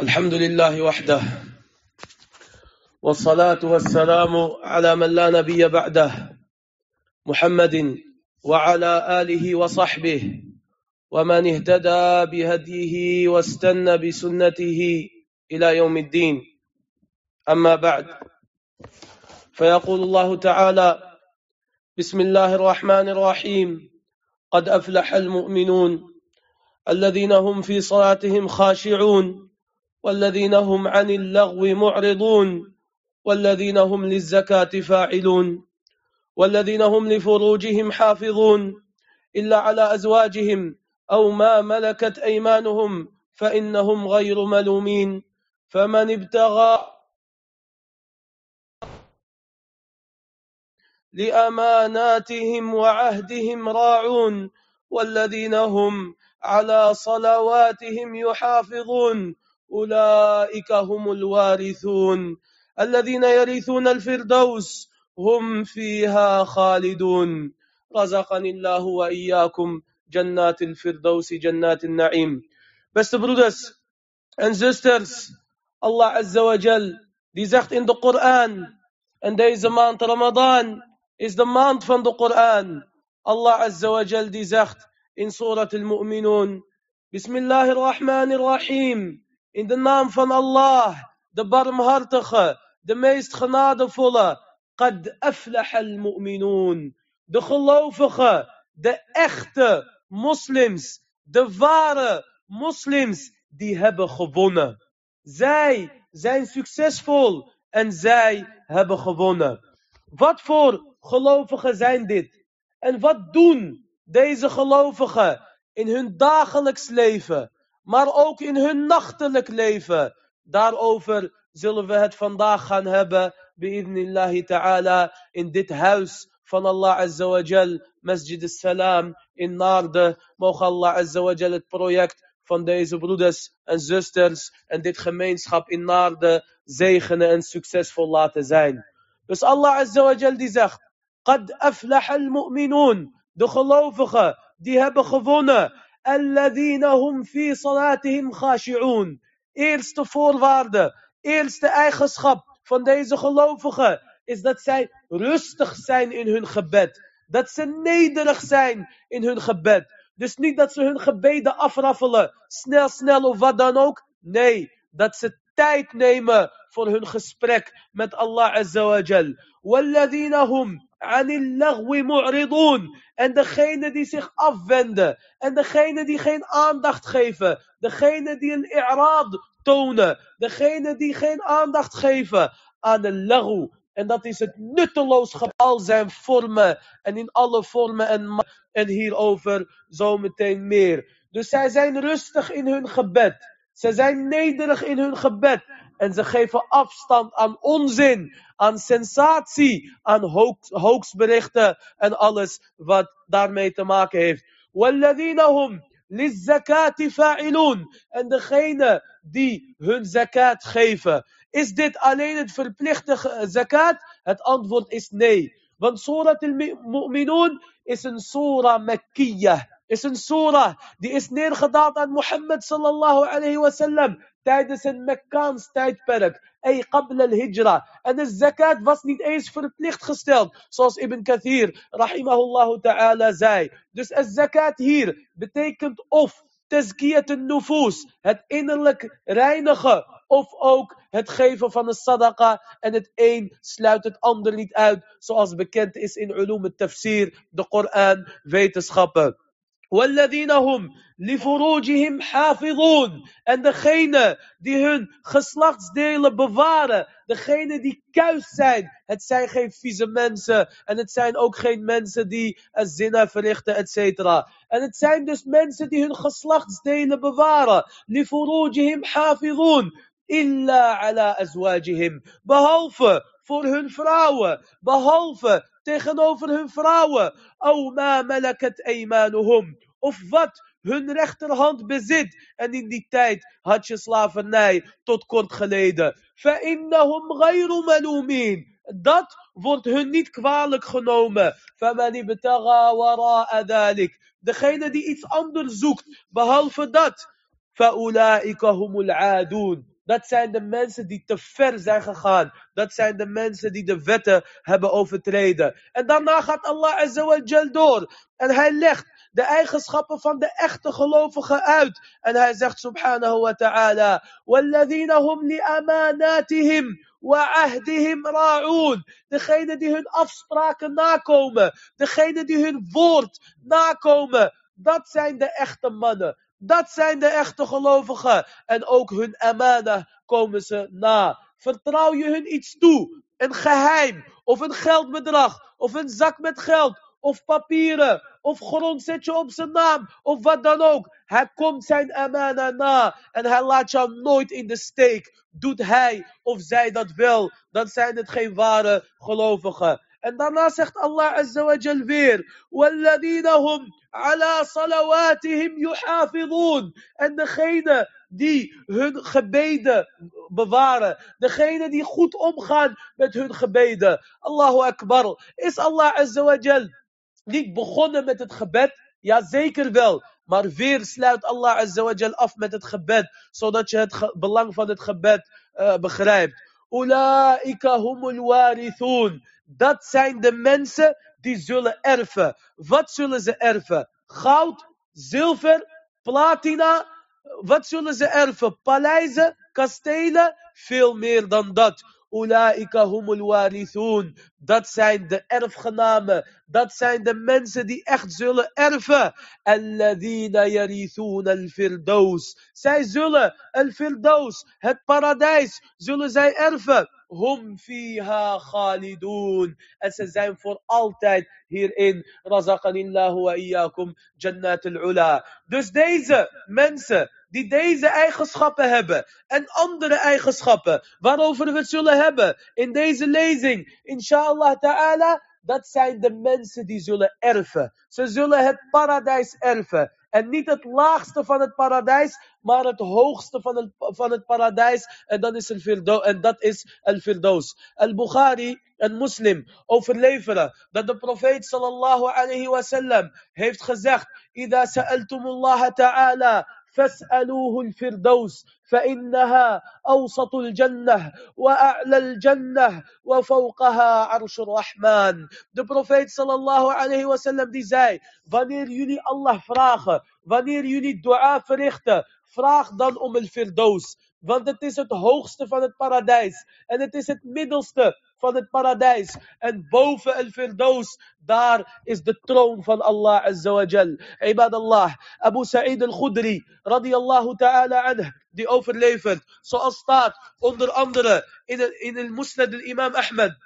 الحمد لله وحده والصلاة والسلام على من لا نبي بعده محمد وعلى آله وصحبه ومن اهتدى بهديه واستنى بسنته إلى يوم الدين. أما بعد فيقول الله تعالى بسم الله الرحمن الرحيم قد أفلح المؤمنون الذين هم في صلاتهم خاشعون والذين هم عن اللغو معرضون والذين هم للزكاة فاعلون والذين هم لفروجهم حافظون. إلا على أزواجهم أو ما ملكت أيمانهم فإنهم غير ملومين. فمن ابتغى لأماناتهم وعهدهم راعون والذين هم على صلواتهم يحافظون. أولئك هم الوارثون. الذين يرثون الفردوس هم فيها خالدون. رزقني الله وإياكم جنات الفردوس جنات النعيم. بس برودس and sisters الله عز وجل دي زخت in the Quran and there is a month Ramadan is the month from the Quran. الله عز وجل دي زخت in سورة المؤمنون بسم الله الرحمن الرحيم in de naam van Allah, de barmhartige, de meest genadevolle, Qad aflaha al-mu'minun, de gelovigen, de echte moslims, de ware moslims, die hebben gewonnen. Zij zijn succesvol en zij hebben gewonnen. Wat voor gelovigen zijn dit? En wat doen deze gelovigen in hun dagelijks leven, maar ook in hun nachtelijk leven? Daarover zullen we het vandaag gaan hebben, bi'idnillahi ta'ala, in dit huis van Allah Azza wa Jal, Masjid al-Salam in Naarden. Mogen Allah Azza wa Jal het project van deze broeders en zusters en dit gemeenschap in Naarden zegenen en succesvol laten zijn. Dus Allah Azza wa Jal die zegt, قد أفلح المؤمنون de gelovigen die hebben gewonnen الذين هم في صلاتهم خاشعون eerste voorwaarde eerste eigenschap van deze gelovigen is dat zij rustig zijn in hun gebed dat ze nederig zijn in hun gebed dus niet dat ze hun gebeden afraffelen snel snel of wat dan ook nee dat ze tijd nemen voor hun gesprek met Allah Azza wa Jal والذين هم عن اللغو معرضون. En degene die zich afwenden. En degene die geen aandacht geven. Degene die een i'raad tonen. Degene die geen aandacht geven aan de laghu. En dat is het nutteloos al zijn vormen. En in alle vormen en, en hierover zometeen meer. Dus zij zijn rustig in hun gebed. Ze zijn nederig in hun gebed. En ze geven afstand aan onzin, aan sensatie, aan hoax, hoaxberichten en alles wat daarmee te maken heeft. وَالَّذِينَهُمْ لِلزَّكَاةِ fa'ilun En degene die hun zakat geven. Is dit alleen het verplichte zakat? Het antwoord is nee. Want Surat al-Mu'minun is een surah Mekkiyah. Is een surah die is neergedaald aan Mohammed sallallahu alayhi wa sallam tijdens een Mekkaans tijdperk. Ey, qabla al-hijra. En de zakat was niet eens verplicht gesteld. Zoals Ibn Kathir, rahimahullah ta'ala, zei. Dus de zakat hier betekent of tazkiyat nufus het innerlijk reinigen. Of ook het geven van een sadaqa. En het een sluit het ander niet uit. Zoals bekend is in ulum al-tafsir, de Koran, wetenschappen. والذين هم لفروجهم حافظون en degene die hun geslachtsdelen bewaren degene die kuis zijn het zijn geen vieze mensen en het zijn ook geen mensen die zina verrichten etc en het zijn dus mensen die hun geslachtsdelen bewaren لفروجهم حافظون إلا على أزواجهم behalve voor hun vrouwen behalve tegenover hun vrouwen. O ma malakat aymanuhum. Of wat hun rechterhand bezit. En in die tijd had je slavernij tot kort geleden. فَإِنَّهُمْ غَيْرُ مَلُومِينَ Dat wordt hun niet kwalijk genomen. فَمَنِ ابْتَغَى وَرَاءَ ذَلِكَ Degene die iets anders zoekt, behalve dat. فَأُولَٰئِكَ هُمُ الْعَادُونَ dat zijn de mensen die te ver zijn gegaan. Dat zijn de mensen die de wetten hebben overtreden. En daarna gaat Allah azawajal door. En hij legt de eigenschappen van de echte gelovigen uit. En hij zegt subhanahu wa ta'ala. وَالَّذِينَ هُمْ wa وَعَهْدِهِمْ رَاعُونَ Degene die hun afspraken nakomen. Degene die hun woord nakomen. Dat zijn de echte mannen. Dat zijn de echte gelovigen. En ook hun amana komen ze na. Vertrouw je hun iets toe? Een geheim, of een geldbedrag, of een zak met geld, of papieren, of grond zet je op zijn naam, of wat dan ook. Hij komt zijn amana na en hij laat jou nooit in de steek. Doet hij of zij dat wel, dan zijn het geen ware gelovigen. Zegt Allah Azza wa Jal weer: وَالَّذِينَ هُمْ عَلَى صَلَوَاتِهِمْ يُحَافِظُونَ En degene die hun gebeden bewaren. Degene die goed omgaan met hun gebeden. Allahu Akbar. Is Allah Azza wa Jal niet begonnen met het gebed? Ja, zeker wel. Maar weer sluit Allah Azza wa Jal af met het gebed. Zodat je het belang van het gebed uh, begrijpt. Ulaika humul warithun. Dat zijn de mensen die zullen erven. Wat zullen ze erven? Goud, zilver, platina. Wat zullen ze erven? Paleizen, kastelen? Veel meer dan dat. Ulaika humul warithun. Dat zijn de erfgenamen. Dat zijn de mensen die echt zullen erven. Alladina yarithun al-firdaus. Zij zullen al-firdaus, het paradijs, zullen zij erven. Hum fiha khalidun. En ze zijn voor altijd hierin. Razaqanillahu wa iyyakum jannat al-ula. Dus deze mensen die deze eigenschappen hebben en andere eigenschappen waarover we het zullen hebben in deze lezing, inshallah ta'ala, dat zijn de mensen die zullen erven. Ze zullen het paradijs erven. En niet het laagste van het paradijs, maar het hoogste van het, van het paradijs. En, dan is el en dat is el firdaus. Al-Bukhari en Muslim overleveren dat de profeet sallallahu alayhi wa sallam heeft gezegd: Ida sa'altumullah ta'ala فاسألوه الفردوس فإنها أوسط الجنة وأعلى الجنة وفوقها عرش الرحمن De profeet sallallahu alayhi wa sallam die zei, wanneer jullie Allah vragen, wanneer jullie dua verrichten, vraag dan om firdaus. Want het is het hoogste van het paradijs. En het is het middelste van het paradijs. En boven el firdaus, daar is de troon van Allah Azza wa Jal. Ibadallah, Abu Sa'id al-Khudri, radiyallahu ta'ala anh, die overlevert. Zoals staat onder andere in het, in het Musnad al-Imam Ahmed.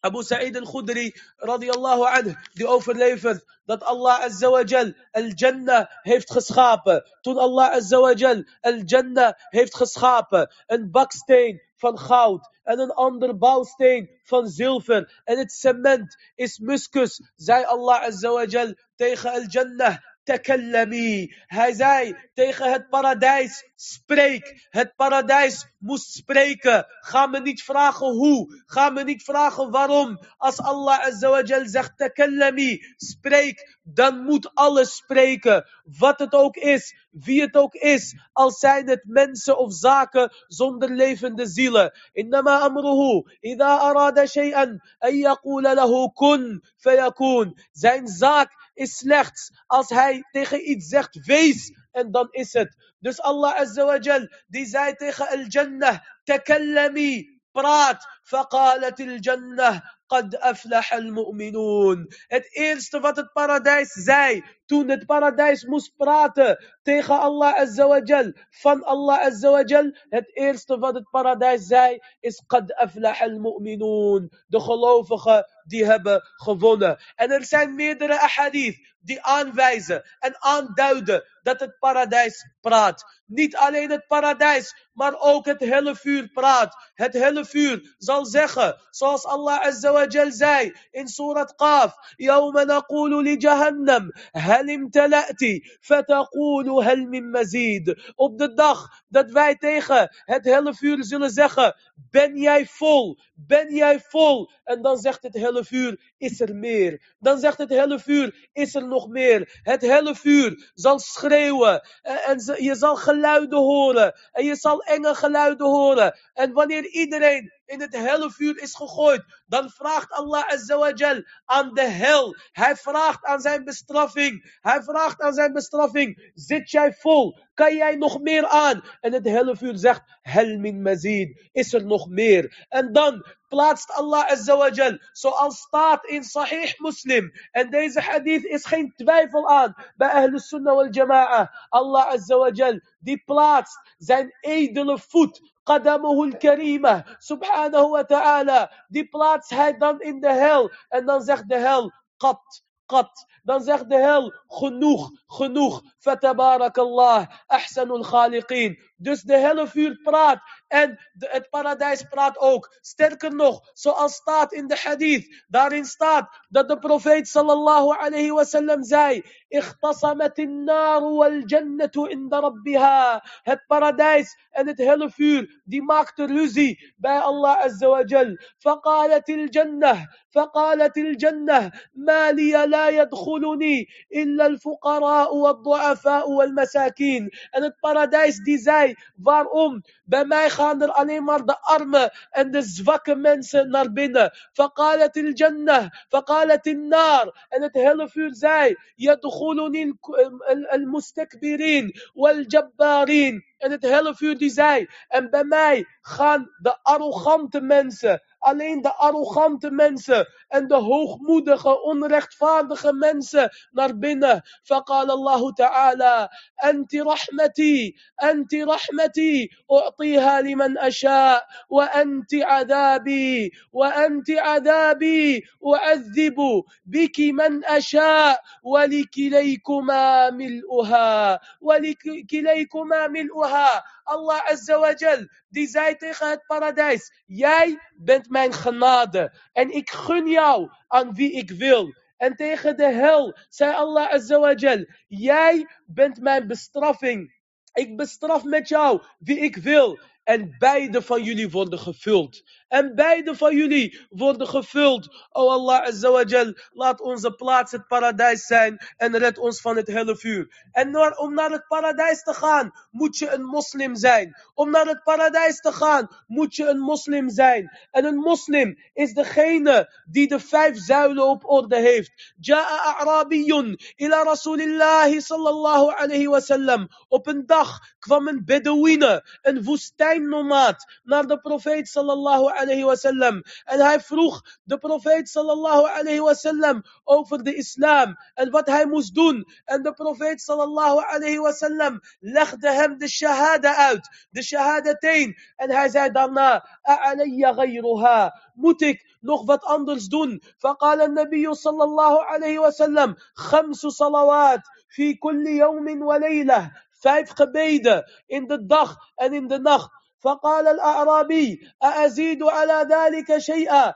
Abu Sa'id al-Khudri radiyallahu anhu, die overlevert dat Allah Azza wa Jal al-Jannah heeft geschapen. Toen Allah Azza wa Jal al-Jannah heeft geschapen, een baksteen van goud en een ander bouwsteen van zilver. En het cement is muskus, zei Allah Azza wa Jal tegen al-Jannah. Takallami. Hij zei tegen het paradijs, spreek. Het paradijs moest spreken. Ga me niet vragen hoe. Ga me niet vragen waarom. Als Allah azawajal zegt, takallami, spreek. Dan moet alles spreken. Wat het ook is, wie het ook is. Al zijn het mensen of zaken zonder levende zielen. Innama amruhu, idha arada shay'an, an yaqula lahu kun, fayakun. Zijn zaak is slechts als hij tegen iets zegt wees en dan is het. Dus Allah Azza wa Jal, die zei tegen al-Jannah, takallami, praat. فقالت الجنة قد أفلح المؤمنون. Het eerste wat het paradijs zei toen het paradijs moest praten tegen Allah Azza wa Jal, van Allah Azza wa Jal, het eerste wat het paradijs zei is قد أفلح المؤمنون. De gelovigen die hebben gewonnen. En er zijn meerdere ahadith die aanwijzen en aanduiden dat het paradijs praat. Niet alleen het paradijs, maar ook het hele vuur praat. Het hele vuur zal zeggen, zoals Allah Azza wa Jal zei in Surat Qaf, يوم نقول لجهنم هل امتلأت فتقول هل من مزيد. Op de dag dat wij tegen het hele vuur zullen zeggen, ben jij vol, ben jij vol. En dan zegt het hele hele vuur, is er meer. Dan zegt het hele vuur, is er nog meer. Het hele vuur zal schreeuwen. En je zal geluiden horen. En je zal enge geluiden horen. En wanneer iedereen in het vuur is gegooid, dan vraagt Allah Azawajal aan de hel. Hij vraagt aan zijn bestraffing. Hij vraagt aan zijn bestraffing. Zit jij vol? Kan jij nog meer aan? En het vuur zegt, hel min mazid. Is er nog meer? En dan plaatst Allah Azawajal, zoals staat in Sahih Muslim. En deze hadith is geen twijfel aan bij Ahlus Sunnah wal Jama'a. Allah Azawajal, die plaatst zijn edele voet قدمه الكريمة. سبحانه وتعالى. دي بلاتس هاي دان ان ذا هيل اند دان زيغ ذا هيل قط. قط. دان زيغ ذا هيل خنوخ. خنوخ. فتبارك الله. أحسن الخالقين. Dus de hele vuur praat en de, het paradijs praat ook. Sterker nog, zoals staat in de hadith, daarin staat dat de profeet sallallahu alayhi wasallam zei, اختصمت النار والجنة عند ربها. Het paradijs en het hele vuur, die maakte ruzie bij Allah azza wa jal. فقالت الجنة فقالت الجنة ما لي لا يدخلني إلا الفقراء والضعفاء والمساكين en het paradijs die zei waarom bij mij gaan er alleen maar de armen en de zwakke mensen naar binnen فقالت الجنة فقالت النار en het hele vuur zei يدخلني المستكبرين والجبارين en het hele vuur die zei en bij mij gaan de arrogante mensen alleen de arrogante mensen en de hoogmoedige, onrechtvaardige mensen naar binnen. فقال الله تعالى أنت رحمتي أنت رحمتي أعطيها لمن أشاء وأنت عذابي وأنت عذابي أعذب بك من أشاء ولكليكما ملؤها ولكليكما ملؤها Allah Azza wa Jal, die zei tegen het paradijs, jij bent mijn genade en ik gun jou aan wie ik wil. En tegen de hel zei Allah Azza wa Jal, jij bent mijn bestraffing. Ik bestraf met jou wie ik wil. En beide van jullie worden gevuld. En beide van jullie worden gevuld. O Allah Azawajal, laat onze plaats het paradijs zijn. En red ons van het hele vuur. En om naar het paradijs te gaan, moet je een moslim zijn. Om naar het paradijs te gaan, moet je een moslim zijn. En een moslim is degene die de vijf zuilen op orde heeft. Ja'a a'rabiyun ila rasulillahi sallallahu alayhi wasallam. Op een dag kwam een Bedouine, een woestijnnomaat, naar de profeet sallallahu alayhi wasallam. En hij vroeg de profeet sallallahu alayhi wasallam over de islam en wat hij moest doen. En de profeet sallallahu alayhi wasallam legde hem de shahada uit, de shahadatain. En hij zei daarna, a'alayya ghayruha, moet ik nog wat anders doen? فقال النبي صلى الله عليه وسلم خمس صلوات في كل يوم وليلة vijf gebeden in de dag en in de nacht. فقال الأعرابي أأزيد على ذلك شيئا؟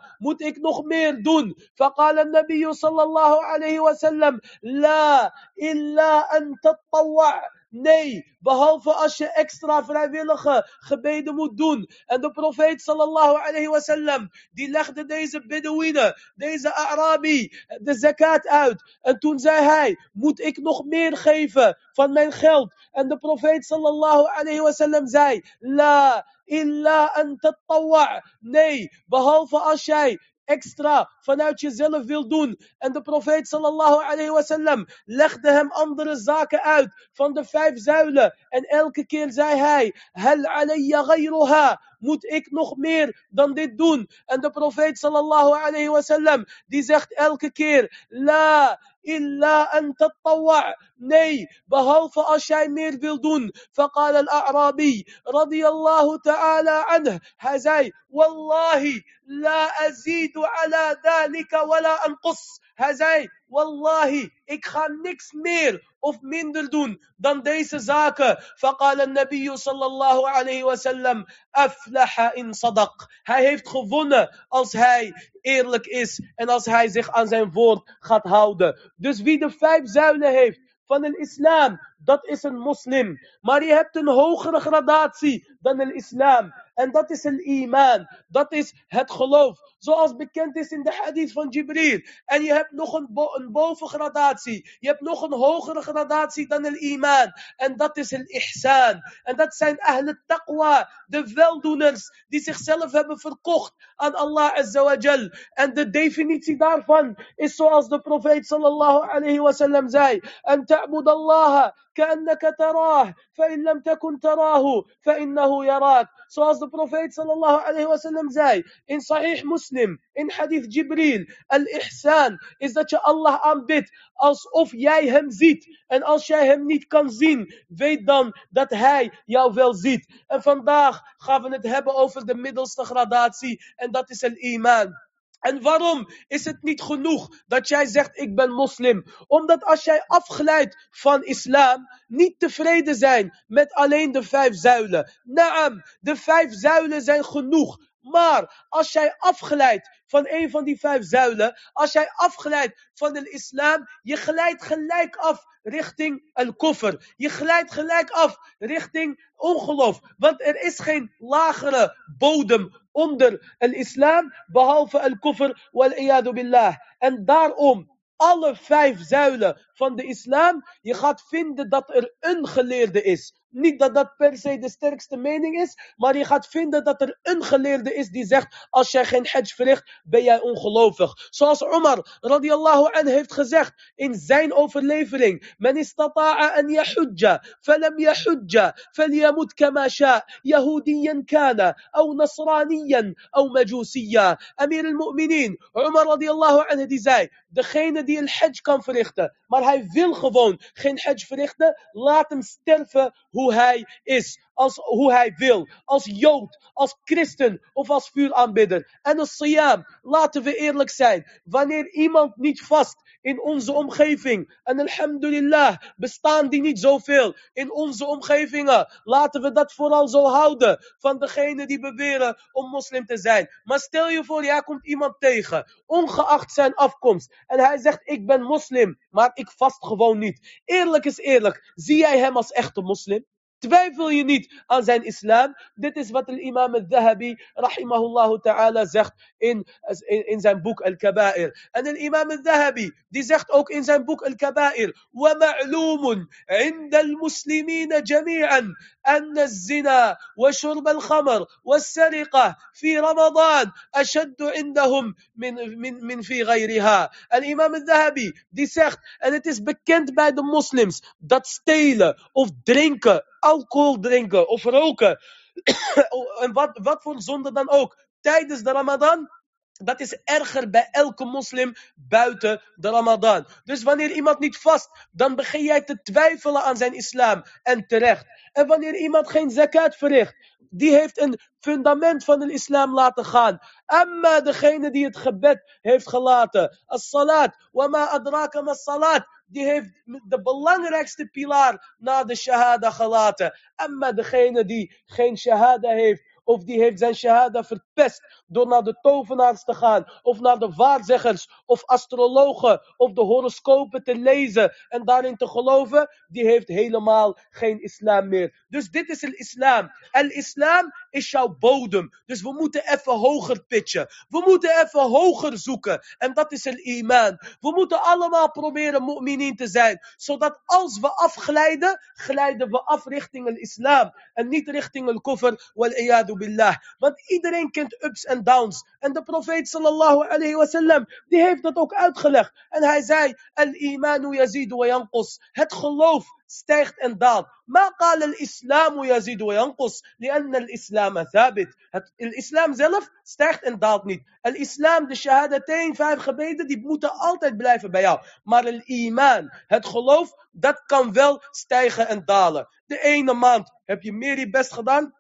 nog meer doen فقال النبي صلى الله عليه وسلم لا إلا أن تطوع. Nee, behalve als je extra vrijwillige gebeden moet doen. En de profeet sallallahu alayhi wasallam, die legde deze Bedouine, deze Arabi, de zakat uit. En toen zei hij, moet ik nog meer geven van mijn geld? En de profeet sallallahu alayhi wasallam zei, la illa an tatawwa. Nee, behalve als jij extra vanuit jezelf wil doen. En de profeet sallallahu alayhi wasallam legde hem andere zaken uit van de vijf zuilen. En elke keer zei hij, hal alayya ghayruha. Moet ik nog meer dan dit doen? En de profeet sallallahu alayhi wasallam die zegt elke keer, la illa an tatawwa. Nee, behalve als jij meer wil doen. فقال الأعرابي رضي الله تعالى عنه. Hij zei, wallahi, la azidu ala dhalika wala anqus. Hij zei, wallahi, ik ga niks meer of minder doen dan deze zaken. فقال النبي صلى الله عليه وسلم أفلح إن صدق. Hij heeft gewonnen als hij eerlijk is en als hij zich aan zijn woord gaat houden. Dus wie de vijf zuilen heeft van de islam, dat is een moslim. Maar je hebt een hogere gradatie dan de islam. En dat is een iman. Dat is het geloof. Zoals bekend is in de hadith van Jibril. En je hebt nog een, een bovengradatie. Je hebt nog een hogere gradatie dan el iman. En dat is el ihsan. En dat zijn ahl taqwa, de weldoeners die zichzelf hebben verkocht aan Allah Azza wa Jal. En de definitie daarvan is zoals de profeet sallallahu alayhi wa sallam zei. En ta'bud Allah كأنك تراه فإن لم تكن تراه فإنه يراك zoals de profeet sallallahu alayhi wa sallam zei in Sahih Muslim in hadith Jibril al-ihsan is dat je Allah aanbidt alsof jij hem ziet en als jij hem niet kan zien weet dan dat hij jou wel ziet en vandaag gaan we het hebben over de middelste gradatie en dat is al-iman En waarom is het niet genoeg dat jij zegt ik ben moslim? Omdat als jij afglijdt van islam, niet tevreden zijn met alleen de vijf zuilen. Naam, de vijf zuilen zijn genoeg. Maar als jij afglijdt van een van die vijf zuilen, als jij afglijdt van de islam, je glijdt gelijk af richting een koffer. Je glijdt gelijk af richting ongeloof. Want er is geen lagere bodem onder een islam, behalve een koffer, wal billah. En daarom, alle vijf zuilen van de islam, je gaat vinden dat er een geleerde is. Niet dat dat per se de sterkste mening is, maar je gaat vinden dat er een geleerde is die zegt, als jij geen hajj verricht, ben jij ongelovig. Zoals Umar radiallahu an heeft gezegd in zijn overlevering, men istata'a an yahujja, falam yahujja, falyamut kama sha, yahudiyan kana, au nasraniyan, au majusiya. Amir al-Mu'minin, Umar radiallahu anhu die zei, degene die een hajj kan verrichten, maar hij wil gewoon geen hajj verrichten, laat hem sterven hoe hij is, als hoe hij wil, als Jood, als christen of als vuuraanbidder. En als siyam, laten we eerlijk zijn, wanneer iemand niet vast in onze omgeving, en alhamdulillah, bestaan die niet zoveel in onze omgevingen, laten we dat vooral zo houden van degene die beweren om moslim te zijn. Maar stel je voor, jij komt iemand tegen, ongeacht zijn afkomst, en hij zegt, ik ben moslim, maar ik vast gewoon niet. Eerlijk is eerlijk, zie jij hem als echte moslim? Twijfel je niet aan zijn islam. Dit is wat de imam al-Dhahabi, rahimahullah ta'ala, zegt in, in, in zijn boek Al-Kaba'ir. En de imam al-Dhahabi, die zegt ook in zijn boek Al-Kaba'ir, وَمَعْلُومٌ عِنْدَ الْمُسْلِمِينَ جَمِيعًا أن الزنا وشرب الخمر والسرقة في رمضان أشد عندهم من, من, من في غيرها. الإمام الذهبي die zegt, en het is bekend bij de moslims, dat stelen of drinken alcohol drinken of roken. en wat, wat voor zonde dan ook. Tijdens de Ramadan. Dat is erger bij elke moslim buiten de Ramadan. Dus wanneer iemand niet vast, dan begin jij te twijfelen aan zijn islam. En terecht. En wanneer iemand geen zakat verricht, die heeft een fundament van de islam laten gaan. Amma degene die het gebed heeft gelaten. As-salat. Wama adraka mas-salat die heeft de belangrijkste pilaar na de shahada gelaten. Amma degene die geen shahada heeft, of die heeft zijn shahada verpest door naar de tovenaars te gaan, of naar de waarzeggers, of astrologen, of de horoscopen te lezen en daarin te geloven, die heeft helemaal geen islam meer. Dus dit is het islam. En islam is jouw bodem. Dus we moeten even hoger pitchen. We moeten even hoger zoeken. En dat is het iman. We moeten allemaal proberen mu'minin te zijn. Zodat als we afglijden, glijden we af richting het islam. En niet richting het koffer. Wal billah. Want iedereen kent ups en downs. En de profeet sallallahu alayhi wasallam, die heeft dat ook uitgelegd. En hij zei, al-imanu yazidu wa yanqus. Het geloof stijgt en daalt. Maar qal al-islamu yazidu wa yanqus. Lianna al-islam thabit. Het islam zelf stijgt en daalt niet. Al-islam, de shahadateen, vijf gebeden, die moeten altijd blijven bij jou. Maar al-iman, het geloof, dat kan wel stijgen en dalen. De ene maand heb je meer je best gedaan,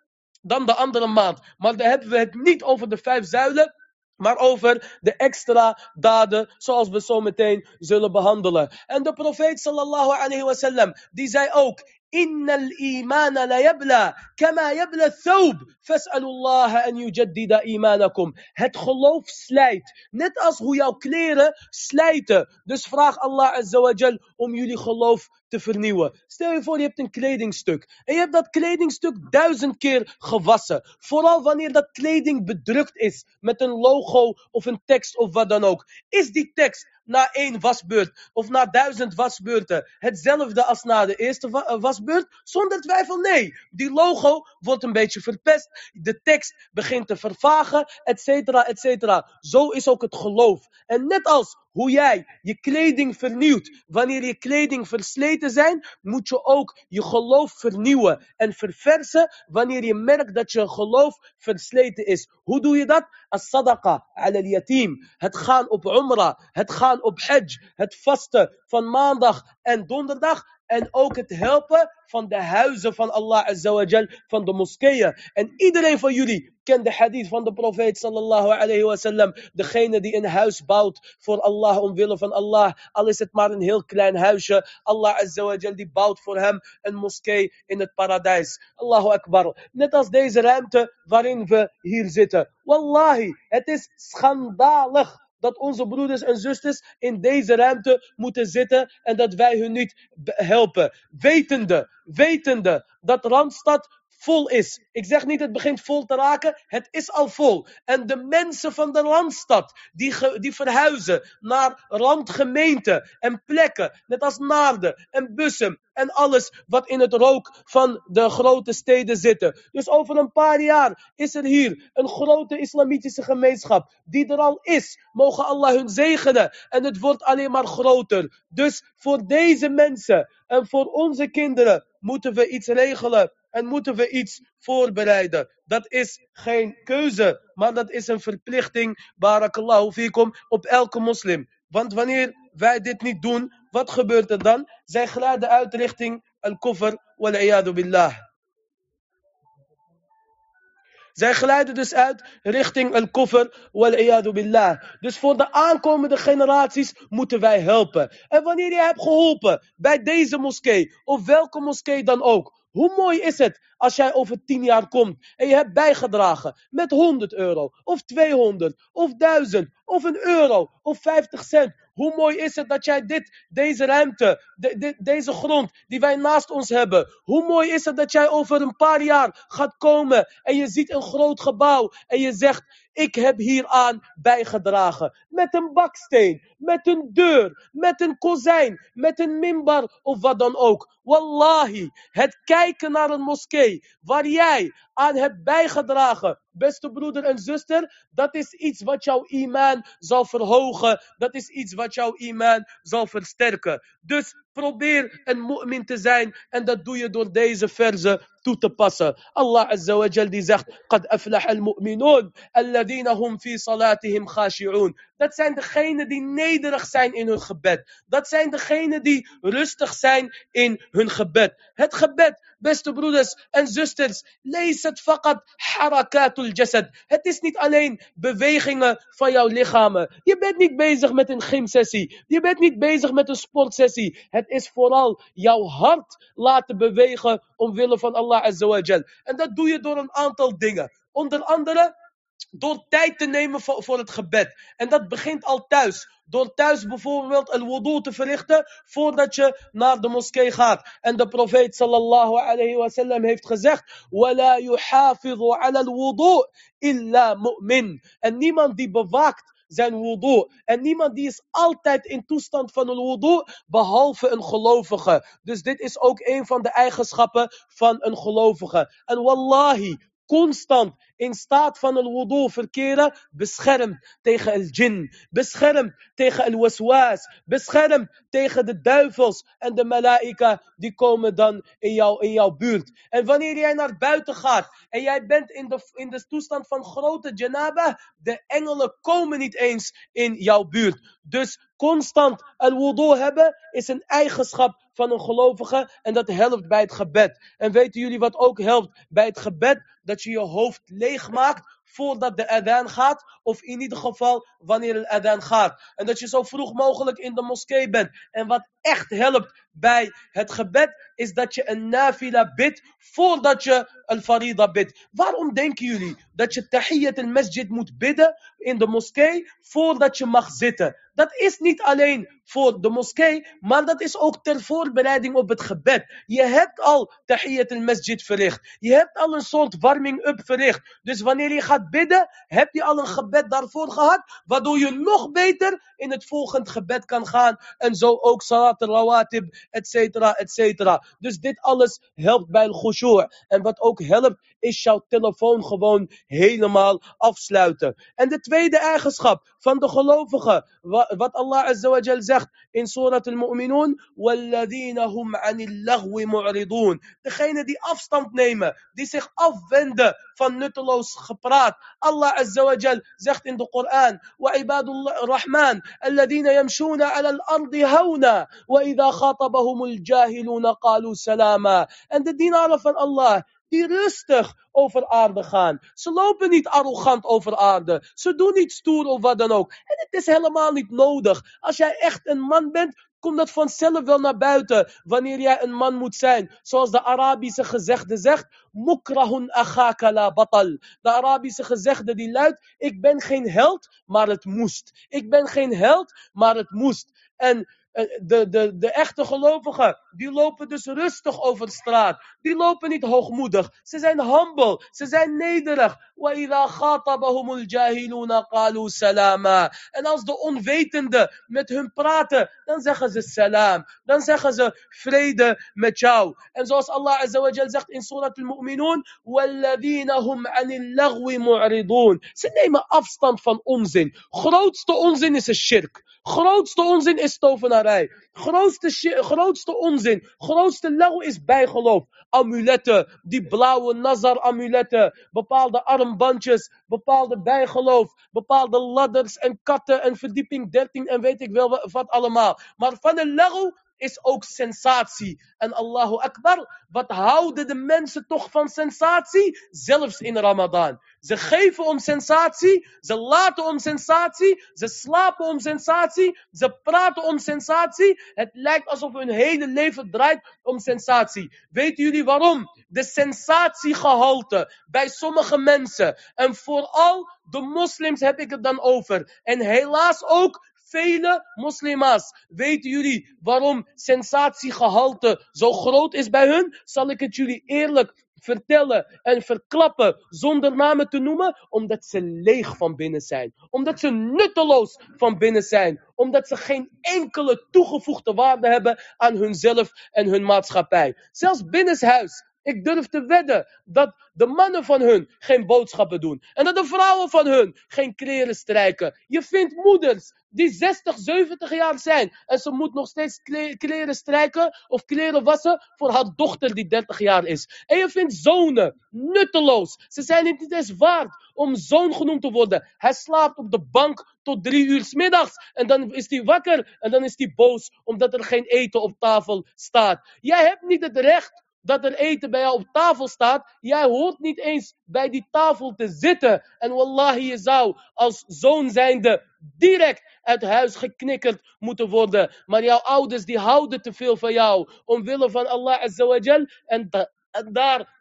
dan de andere maand. Maar dan hebben we het niet over de vijf zuilen. Maar over de extra daden, zoals we zo meteen zullen behandelen. En de profeet sallallahu alayhi wasallam, die zei ook, إن الإيمان لا يبلى كما يبلى الثوب فاسألوا الله أن يجدد إيمانكم Het geloof slijt. Net als hoe jouw kleren slijten. Dus vraag Allah Azza wa Jal om jullie geloof te vernieuwen. Stel je voor, je hebt een kledingstuk. En je hebt dat kledingstuk duizend keer gewassen. Vooral wanneer dat kleding bedrukt is met een logo of een tekst of wat dan ook. Is die tekst na één wasbeurt of na duizend wasbeurten hetzelfde als na de eerste wa- wasbeurt? Zonder twijfel nee. Die logo wordt een beetje verpest. De tekst begint te vervagen, et cetera, et cetera. Zo is ook het geloof. En net als hoe jij je kleding vernieuwt, wanneer je kleding versleten zijn, moet je ook je geloof vernieuwen en verversen wanneer je merkt dat je geloof versleten is. Hoe doe je dat? As-sadaqa al-yatim. Het gaan op umrah, het gaan op hajj, het vasten van maandag en donderdag en ook het helpen van de huizen van Allah Azza wa Jal, van de moskeeën. En iedereen van jullie kent de hadith van de profeet sallallahu alayhi wa sallam. Degene die een huis bouwt voor Allah, omwille van Allah, al is het maar een heel klein huisje. Allah Azza wa Jal die bouwt voor hem een moskee in het paradijs. Allahu Akbar. Net als deze ruimte waarin we hier zitten. Wallahi, het is schandalig dat onze broeders en zusters in deze ruimte moeten zitten en dat wij hun niet helpen. Wetende, wetende dat Randstad vol is. Ik zeg niet het begint vol te raken, het is al vol. En de mensen van de Randstad die, die verhuizen naar randgemeenten en plekken, net als Naarden en Bussum en alles wat in het rook van de grote steden zitten. Dus over een paar jaar is er hier een grote islamitische gemeenschap die er al is. Mogen Allah hun zegenen en het wordt alleen maar groter. Dus voor deze mensen en voor onze kinderen moeten we iets regelen en moeten we iets voorbereiden. Dat is geen keuze, maar dat is een verplichting, barakallahu fikum, op elke moslim. Want wanneer wij dit niet doen, wat gebeurt er dan? Zij glijden uit richting al-kufr wal billah. Zij glijden dus uit richting al-kufr wal billah. Dus voor de aankomende generaties moeten wij helpen. En wanneer je hebt geholpen bij deze moskee, of welke moskee dan ook, hoe mooi is het als jij over tien jaar komt en je hebt bijgedragen met 100 euro, of 200, of 1000, of een euro, of 50 cent. Hoe mooi is het dat jij dit, deze ruimte, de- deze grond die wij naast ons hebben. Hoe mooi is het dat jij over een paar jaar gaat komen en je ziet een groot gebouw en je zegt, ik heb hieraan bijgedragen. Met een baksteen, met een deur, met een kozijn, met een minbar of wat dan ook. Wallahi, het kijken naar een moskee waar jij aan hebt bijgedragen, beste broeder en zuster, dat is iets wat jouw imaan zal verhogen. Dat is iets wat jouw imaan zal versterken. Dus probeer een mu'min te zijn en dat doe je door deze verzen toe te passen. Allah Azza wa Jal die zegt, قد أفلح المؤمنون الذين هم في صلاتهم خاشعون. Dat zijn degenen die nederig zijn in hun gebed. Dat zijn degenen die rustig zijn in hun gebed. Het gebed, beste broeders en zusters, lees het faqat harakatul het is niet alleen bewegingen van jouw lichamen. Je bent niet bezig met een gymsessie. Je bent niet bezig met een sportsessie. Het is vooral jouw hart laten bewegen omwille van Allah Azza wa. En dat doe je door een aantal dingen. Onder andere door tijd te nemen voor, voor het gebed. En dat begint al thuis. Door thuis bijvoorbeeld een wudu te verrichten voordat je naar de moskee gaat. En de profeet sallallahu alayhi wa sallam heeft gezegd: وَلَا يُحَافِظُ عَلَى الْوُضُوء إِلَّا مُؤْمِن. En niemand die bewaakt zijn wudu. En niemand die is altijd in toestand van een wudu, behalve een gelovige. Dus dit is ook een van de eigenschappen van een gelovige. En wallahi, constant in staat van een wudu verkeren, beschermt tegen el jinn, beschermt tegen el waswas, beschermt tegen de duivels en de malaika die komen dan in, jou, in jouw buurt. En wanneer jij naar buiten gaat en jij bent in de, in de toestand van grote janaba, de engelen komen niet eens in jouw buurt. Dus constant al wudu hebben is een eigenschap van een gelovige en dat helpt bij het gebed. En weten jullie wat ook helpt bij het gebed? Dat je je hoofd leegmaakt voordat de adhan gaat, of in ieder geval wanneer de adhan gaat. En dat je zo vroeg mogelijk in de moskee bent. En wat echt helpt bij het gebed, is dat je een nafila bidt voordat je een farida bidt. Waarom denken jullie dat je tahiyyat al-masjid moet bidden in de moskee voordat je mag zitten? Dat is niet alleen voor de moskee, maar dat is ook ter voorbereiding op het gebed. Je hebt al tahiyyat al-masjid verricht. Je hebt al een soort warming-up verricht. Dus wanneer je gaat bidden, heb je al een gebed daarvoor gehad, waardoor je nog beter in het volgende gebed kan gaan. En zo ook salat al-rawatib, et cetera, et cetera. Dus dit alles helpt bij een khushu'. En wat ook helpt, is jouw telefoon gewoon helemaal afsluiten. En de tweede eigenschap van de gelovigen, wat Allah Azza wa Jal zegt in Surat al-Mu'minun, وَالَّذِينَ هُمْ عَنِ اللَّغْوِ مُعْرِضُونَ Degene die afstand nemen, die zich afwenden van nutteloos gepraat. Allah Azza wa Jal zegt in de Koran, وَعِبَادُ الرَّحْمَنِ الَّذِينَ يَمْشُونَ عَلَى الْأَرْضِ هَوْنًا وَإِذَا خَاطَبَهُمُ الْجَاهِلُونَ قَالُوا سَلَامًا En de dienaren van Allah, die rustig over aarde gaan. Ze lopen niet arrogant over aarde. Ze doen niet stoer of wat dan ook. En het is helemaal niet nodig. Als jij echt een man bent, komt dat vanzelf wel naar buiten wanneer jij een man moet zijn. Zoals de Arabische gezegde zegt, mukrahun la batal. De Arabische gezegde die luidt, ik ben geen held, maar het moest. Ik ben geen held, maar het moest. En de, de, de echte gelovigen, die lopen dus rustig over straat. Die lopen niet hoogmoedig. Ze zijn humble. Ze zijn nederig. En als de onwetenden met hun praten, dan zeggen ze salam. Dan zeggen ze vrede met jou. En zoals Allah Azza zegt in Surat al-Mu'minun, Ze nemen afstand van onzin. Grootste onzin is een shirk. Grootste onzin is Grootste, grootste onzin, grootste lauw is bijgeloof. Amuletten, die blauwe Nazar-amuletten, bepaalde armbandjes, bepaalde bijgeloof, bepaalde ladders en katten en verdieping 13 en weet ik wel wat allemaal. Maar van de lauw is ook sensatie. En Allahu Akbar, wat houden de mensen toch van sensatie? Zelfs in Ramadan. Ze geven om sensatie, ze laten om sensatie, ze slapen om sensatie, ze praten om sensatie. Het lijkt alsof hun hele leven draait om sensatie. Weten jullie waarom? De sensatiegehalte bij sommige mensen en vooral de moslims heb ik het dan over. En helaas ook vele moslima's. Weten jullie waarom sensatiegehalte zo groot is bij hun? Zal ik het jullie eerlijk vertellen en verklappen zonder namen te noemen? Omdat ze leeg van binnen zijn. Omdat ze nutteloos van binnen zijn. Omdat ze geen enkele toegevoegde waarde hebben aan hunzelf en hun maatschappij. Zelfs binnenshuis ik durf te wedden dat de mannen van hun geen boodschappen doen. En dat de vrouwen van hun geen kleren strijken. Je vindt moeders die 60, 70 jaar zijn. En ze moet nog steeds kleren strijken of kleren wassen voor haar dochter die 30 jaar is. En je vindt zonen nutteloos. Ze zijn het niet eens waard om zoon genoemd te worden. Hij slaapt op de bank tot drie uur s middags. En dan is hij wakker en dan is hij boos omdat er geen eten op tafel staat. Jij hebt niet het recht dat er eten bij jou op tafel staat. Jij hoort niet eens bij die tafel te zitten. En wallahi, je zou als zoon zijnde direct uit huis geknikkerd moeten worden. Maar jouw ouders die houden te veel van jou. Omwille van Allah Azza wa Jal. En, en daar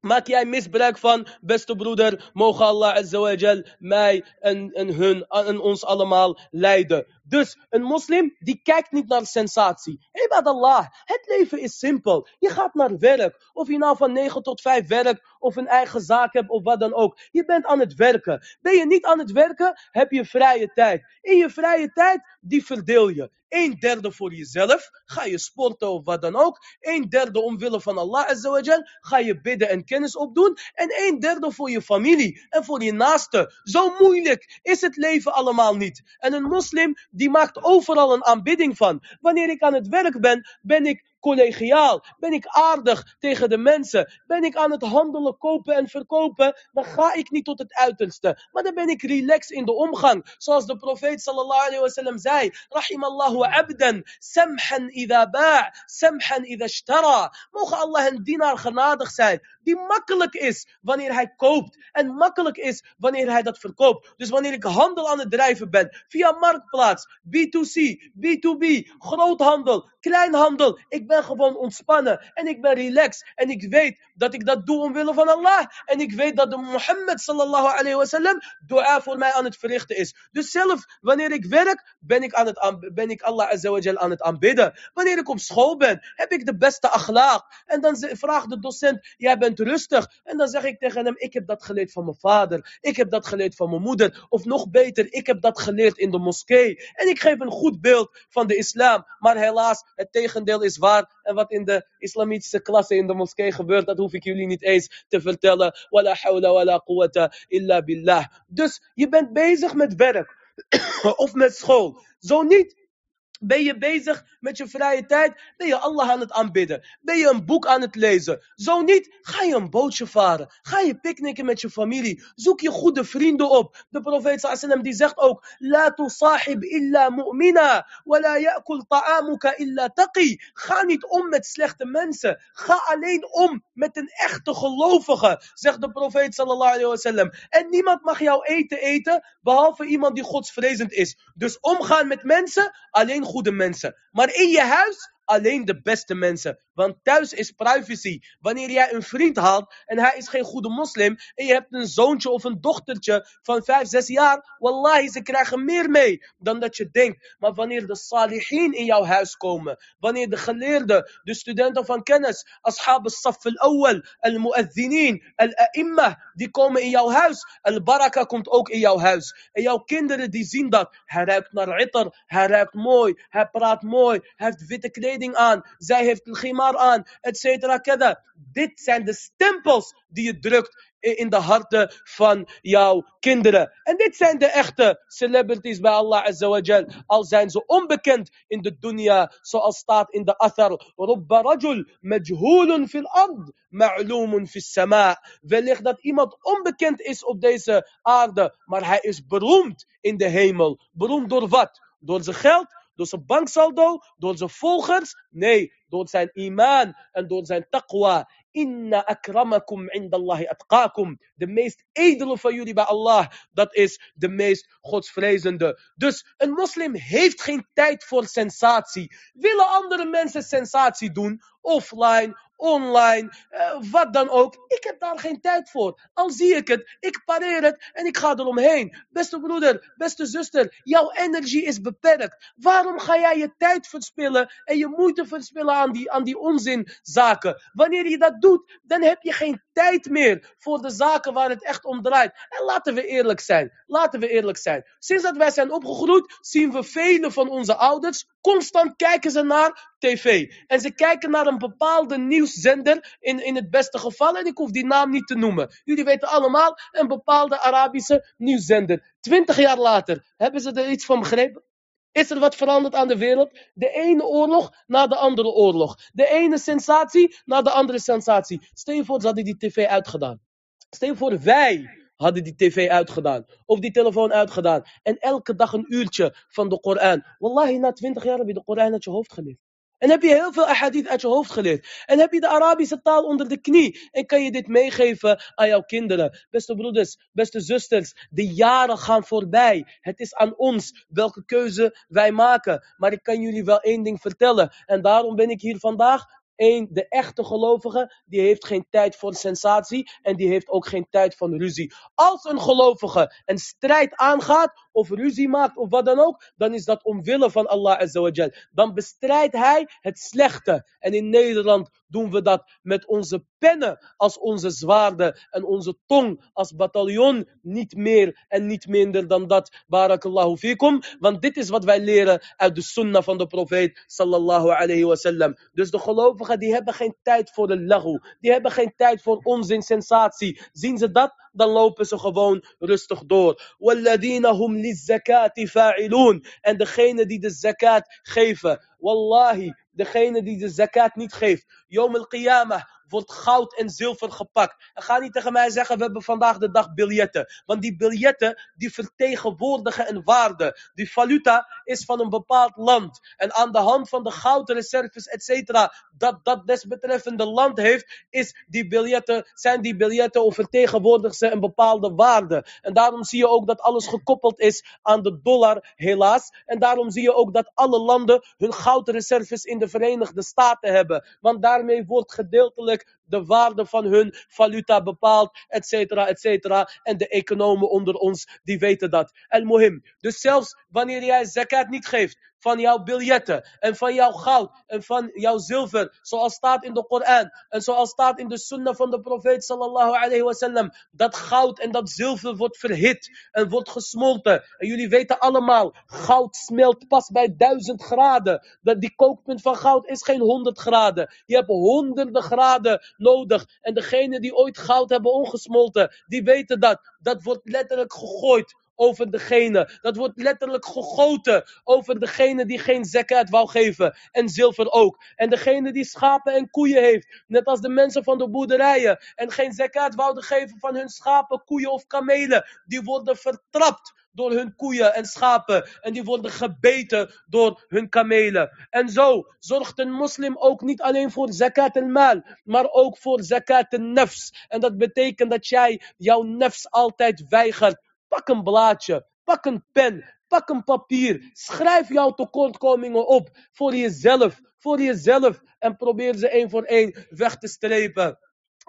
Maak jij misbruik van, beste broeder, mogen Allah azawajal mij en, en hun en ons allemaal leiden. Dus een moslim die kijkt niet naar sensatie. Ibad Allah, het leven is simpel. Je gaat naar werk, of je nou van 9 tot 5 werkt, of een eigen zaak hebt, of wat dan ook. Je bent aan het werken. Ben je niet aan het werken, heb je vrije tijd. In je vrije tijd, die verdeel je. Een derde voor jezelf, ga je sporten of wat dan ook. Een derde omwille van Allah azawajal, ga je bidden en kennis opdoen. En een derde voor je familie en voor je naasten. Zo moeilijk is het leven allemaal niet. En een moslim, die maakt overal een aanbidding van. Wanneer ik aan het werk ben, ben ik collegiaal? Ben ik aardig tegen de mensen? Ben ik aan het handelen, kopen en verkopen? Dan ga ik niet tot het uiterste. Maar dan ben ik relaxed in de omgang. Zoals de profeet sallallahu alayhi wasallam zei. Rahimallahu abdan, samhan idha ba' samhan idha ishtara. Mogen Allah een dienaar genadig zijn. Die makkelijk is wanneer hij koopt en makkelijk is wanneer hij dat verkoopt. Dus wanneer ik handel aan het drijven ben, via marktplaats, B2C, B2B, groothandel, kleinhandel, ik ben gewoon ontspannen en ik ben relaxed en ik weet dat ik dat doe omwille van Allah en ik weet dat de Mohammed sallallahu alayhi wa sallam dua voor mij aan het verrichten is. Dus zelf wanneer ik werk, ben ik, aan het ben ik Allah azawajal aan het aanbidden. Wanneer ik op school ben, heb ik de beste akhlaaq. En dan vraagt de docent, jij bent rustig. En dan zeg ik tegen hem, ik heb dat geleerd van mijn vader. Ik heb dat geleerd van mijn moeder. Of nog beter, ik heb dat geleerd in de moskee. En ik geef een goed beeld van de islam. Maar helaas, het tegendeel is waar. En wat in de islamitische klasse in de moskee gebeurt, dat hoef ik jullie niet eens te vertellen. Wala hawla wala quwwata illa billah. Dus je bent bezig met werk. of met school. Zo niet, ben je bezig met je vrije tijd? Ben je Allah aan het aanbidden? Ben je een boek aan het lezen? Zo niet, ga je een bootje varen. Ga je picknicken met je familie. Zoek je goede vrienden op. De profeet sallam die zegt ook, La tusahib illa mu'mina, wa la ya'kul ta'amuka illa taqi. Ga niet om met slechte mensen. Ga alleen om met een echte gelovige, zegt de profeet sallallahu alayhi. En niemand mag jouw eten eten, behalve iemand die godsvrezend is. Dus omgaan met mensen, alleen goede mensen. Maar in je huis alleen de beste mensen. Want thuis is privacy. Wanneer jij een vriend haalt en hij is geen goede moslim en je hebt een zoontje of een dochtertje van 5, 6 jaar, wallahi, ze krijgen meer mee dan dat je denkt. Maar wanneer de salihin in jouw huis komen, wanneer de geleerden, de studenten van kennis, ashab al-saf al-awwal, al-mu'adhinin, al-a'imma, die komen in jouw huis. Al-baraka komt ook in jouw huis. En jouw kinderen die zien dat. Hij ruikt naar itter, hij ruikt mooi, hij praat mooi, hij heeft witte kleding aan, zij heeft een gimar aan, et cetera. Dit zijn de stempels die je drukt in de harten van jouw kinderen. En dit zijn de echte celebrities bij Allah Azawajal. Al zijn ze onbekend in de dunya, zoals staat in de athar. Rubba rajul majhulun fil ard, ma'lumun fil sama. Wellicht dat iemand onbekend is op deze aarde, maar hij is beroemd in de hemel. Beroemd door wat? Door zijn geld, door zijn banksaldo, door zijn volgers. Nee, door zijn iman en door zijn taqwa. Inna akramakum indallahi atqakum. De meest edele van jullie bij Allah, dat is de meest godsvrezende. Dus een moslim heeft geen tijd voor sensatie. Willen andere mensen sensatie doen, offline online, uh, wat dan ook. Ik heb daar geen tijd voor. Al zie ik het, ik pareer het en ik ga eromheen. Beste broeder, beste zuster, jouw energie is beperkt. Waarom ga jij je tijd verspillen en je moeite verspillen aan die, aan die onzinzaken? Wanneer je dat doet, dan heb je geen tijd meer voor de zaken waar het echt om draait. En laten we eerlijk zijn. Laten we eerlijk zijn. Sinds dat wij zijn opgegroeid, zien we vele van onze ouders constant kijken ze naar tv. En ze kijken naar een bepaalde nieuwszender, in, in het beste geval, en ik hoef die naam niet te noemen. Jullie weten allemaal, een bepaalde Arabische nieuwszender. Twintig jaar later, hebben ze er iets van begrepen? Is er wat veranderd aan de wereld? De ene oorlog na de andere oorlog. De ene sensatie na de andere sensatie. Stel je voor, ze hadden die tv uitgedaan. Stel je voor, wij hadden die tv uitgedaan. Of die telefoon uitgedaan. En elke dag een uurtje van de Koran. Wallahi, na twintig jaar heb je de Koran uit je hoofd geleerd. En heb je heel veel ahadith uit je hoofd geleerd. En heb je de Arabische taal onder de knie. En kan je dit meegeven aan jouw kinderen. Beste broeders, beste zusters. De jaren gaan voorbij. Het is aan ons welke keuze wij maken. Maar ik kan jullie wel één ding vertellen. En daarom ben ik hier vandaag Eén, de echte gelovige, die heeft geen tijd voor sensatie en die heeft ook geen tijd van ruzie. Als een gelovige een strijd aangaat of ruzie maakt of wat dan ook, dan is dat omwille van Allah Azawajal. Dan bestrijdt hij het slechte. En in Nederland doen we dat met onze pennen als onze zwaarden en onze tong als bataljon. Niet meer en niet minder dan dat. Barakallahu fikum. Want dit is wat wij leren uit de sunnah van de profeet sallallahu alayhi wasallam. Dus de gelovigen die hebben geen tijd voor de lahu. Die hebben geen tijd voor onzin, sensatie. Zien ze dat? dan lopen ze gewoon rustig door. وَالَّذِينَ li لِلزَّكَاةِ En degene die de zakat geven. Wallahi, degene die de zakat niet geeft. Yom al-qiyamah wordt goud en zilver gepakt. En ga niet tegen mij zeggen, we hebben vandaag de dag biljetten. Want die biljetten, die vertegenwoordigen een waarde. Die valuta is van een bepaald land. En aan de hand van de goudreserves, et cetera, dat dat desbetreffende land heeft, is die biljetten, zijn die biljetten of vertegenwoordigen ze een bepaalde waarde. En daarom zie je ook dat alles gekoppeld is aan de dollar, helaas. En daarom zie je ook dat alle landen hun goudreserves in de Verenigde Staten hebben. Want daarmee wordt gedeeltelijk like de waarde van hun valuta bepaald, et cetera, et cetera. En de economen onder ons, die weten dat. El mohim. Dus zelfs wanneer jij zakat niet geeft van jouw biljetten en van jouw goud en van jouw zilver, zoals staat in de Koran en zoals staat in de sunnah van de profeet sallallahu alayhi wasallam, dat goud en dat zilver wordt verhit en wordt gesmolten. En jullie weten allemaal, goud smelt pas bij duizend graden. Dat die kookpunt van goud is geen 100 graden. Je hebt honderden graden nodig. En degene die ooit goud hebben ongesmolten, die weten dat. Dat wordt letterlijk gegooid over degene. Dat wordt letterlijk gegoten over degene die geen zakat wou geven. En zilver ook. En degene die schapen en koeien heeft. Net als de mensen van de boerderijen. En geen zakat wouden geven van hun schapen, koeien of kamelen. Die worden vertrapt door hun koeien en schapen. En die worden gebeten door hun kamelen. En zo zorgt een moslim ook niet alleen voor zakat al-mal, maar ook voor zakat al-nafs. En dat betekent dat jij jouw nafs altijd weigert. Pak een blaadje, pak een pen, pak een papier. Schrijf jouw tekortkomingen op voor jezelf, voor jezelf. En probeer ze één voor één weg te strepen.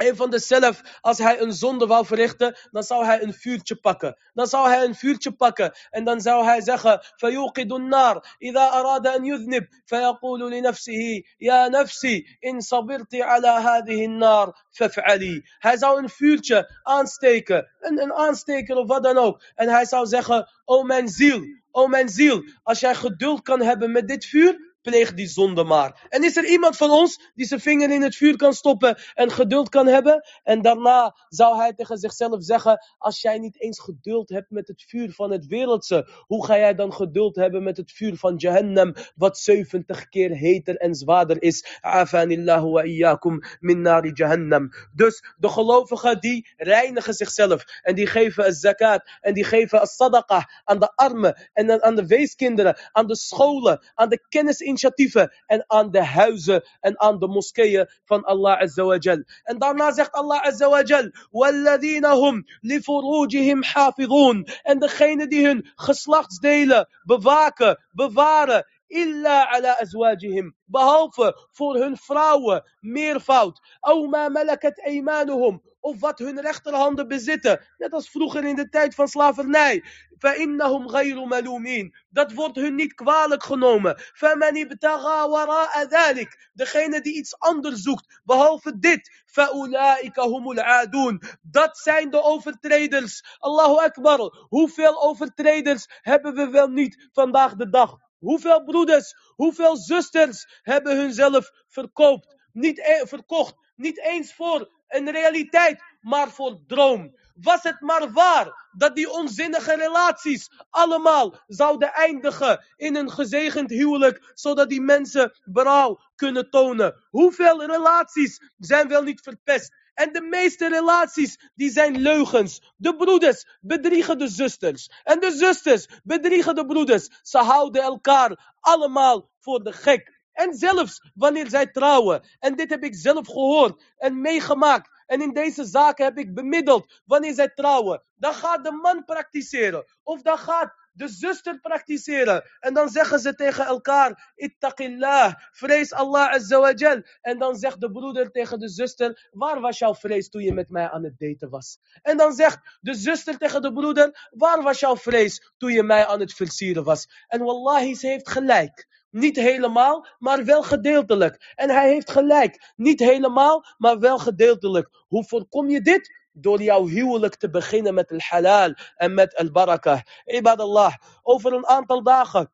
Een van de zelf, als hij een zonde wou verrichten, dan zou hij een vuurtje pakken. Dan zou hij een vuurtje pakken. En dan zou hij zeggen, فَيُوقِدُ النَّارِ إِذَا أَرَادَ أَنْ يُذْنِبْ فَيَقُولُ لِنَفْسِهِ يَا نَفْسِي إِنْ صَبِرْتِ عَلَى هَذِهِ النَّارِ فَافْعَلِي Hij zou een vuurtje aansteken. Een, een aansteker of wat dan ook. En hij zou zeggen, o mijn ziel, o mijn ziel, als jij geduld kan hebben met dit vuur, pleeg die zonde maar. En is er iemand van ons die zijn vinger in het vuur kan stoppen en geduld kan hebben? En daarna zou hij tegen zichzelf zeggen, als jij niet eens geduld hebt met het vuur van het wereldse, hoe ga jij dan geduld hebben met het vuur van Jahannam, wat 70 keer heter en zwaarder is? Afanillahu wa iyyakum Jahannam. Dus de gelovigen die reinigen zichzelf en die geven een zakat en die geven een sadaqah aan de armen en aan de weeskinderen, aan de scholen, aan de kennis initiatieven en aan de huizen en aan de moskeeën van Allah Azza wa Jal. En daarna zegt Allah Azza wa Jal, وَالَّذِينَ هُمْ لِفُرُوجِهِمْ حَافِظُونَ En degene die hun geslachtsdelen bewaken, bewaren, إلا على أزواجهم behalve voor hun vrouwen meervoud أو ما ملكت أيمانهم of wat hun rechterhanden bezitten net als vroeger in de tijd van slavernij فإنهم غير ملومين dat wordt hun niet kwalijk genomen فمن ابتغى وراء ذلك degene die iets anders zoekt behalve dit فأولئك هم العادون dat zijn de overtreders Allahu Akbar hoeveel overtreders hebben we wel niet vandaag de dag Hoeveel broeders, hoeveel zusters hebben hunzelf verkoopt, niet e verkocht, niet eens voor een realiteit, maar voor droom. Was het maar waar dat die onzinnige relaties allemaal zouden eindigen in een gezegend huwelijk, zodat die mensen berouw kunnen tonen. Hoeveel relaties zijn wel niet verpest? En de meeste relaties, die zijn leugens. De broeders bedriegen de zusters. En de zusters bedriegen de broeders. Ze houden elkaar allemaal voor de gek. En zelfs wanneer zij trouwen. En dit heb ik zelf gehoord en meegemaakt. En in deze zaken heb ik bemiddeld. Wanneer zij trouwen, dan gaat de man praktiseren. Of dan gaat de zuster praktiseren. En dan zeggen ze tegen elkaar, ittaqillah, vrees Allah azawajal. En dan zegt de broeder tegen de zuster, waar was jouw vrees toen je met mij aan het daten was? En dan zegt de zuster tegen de broeder, waar was jouw vrees toen je mij aan het versieren was? En wallahi, ze heeft gelijk. Niet helemaal, maar wel gedeeltelijk. En hij heeft gelijk. Niet helemaal, maar wel gedeeltelijk. Hoe voorkom je dit? door jouw huwelijk te beginnen met al halal en met al barakah. Ibadallah, over een aantal dagen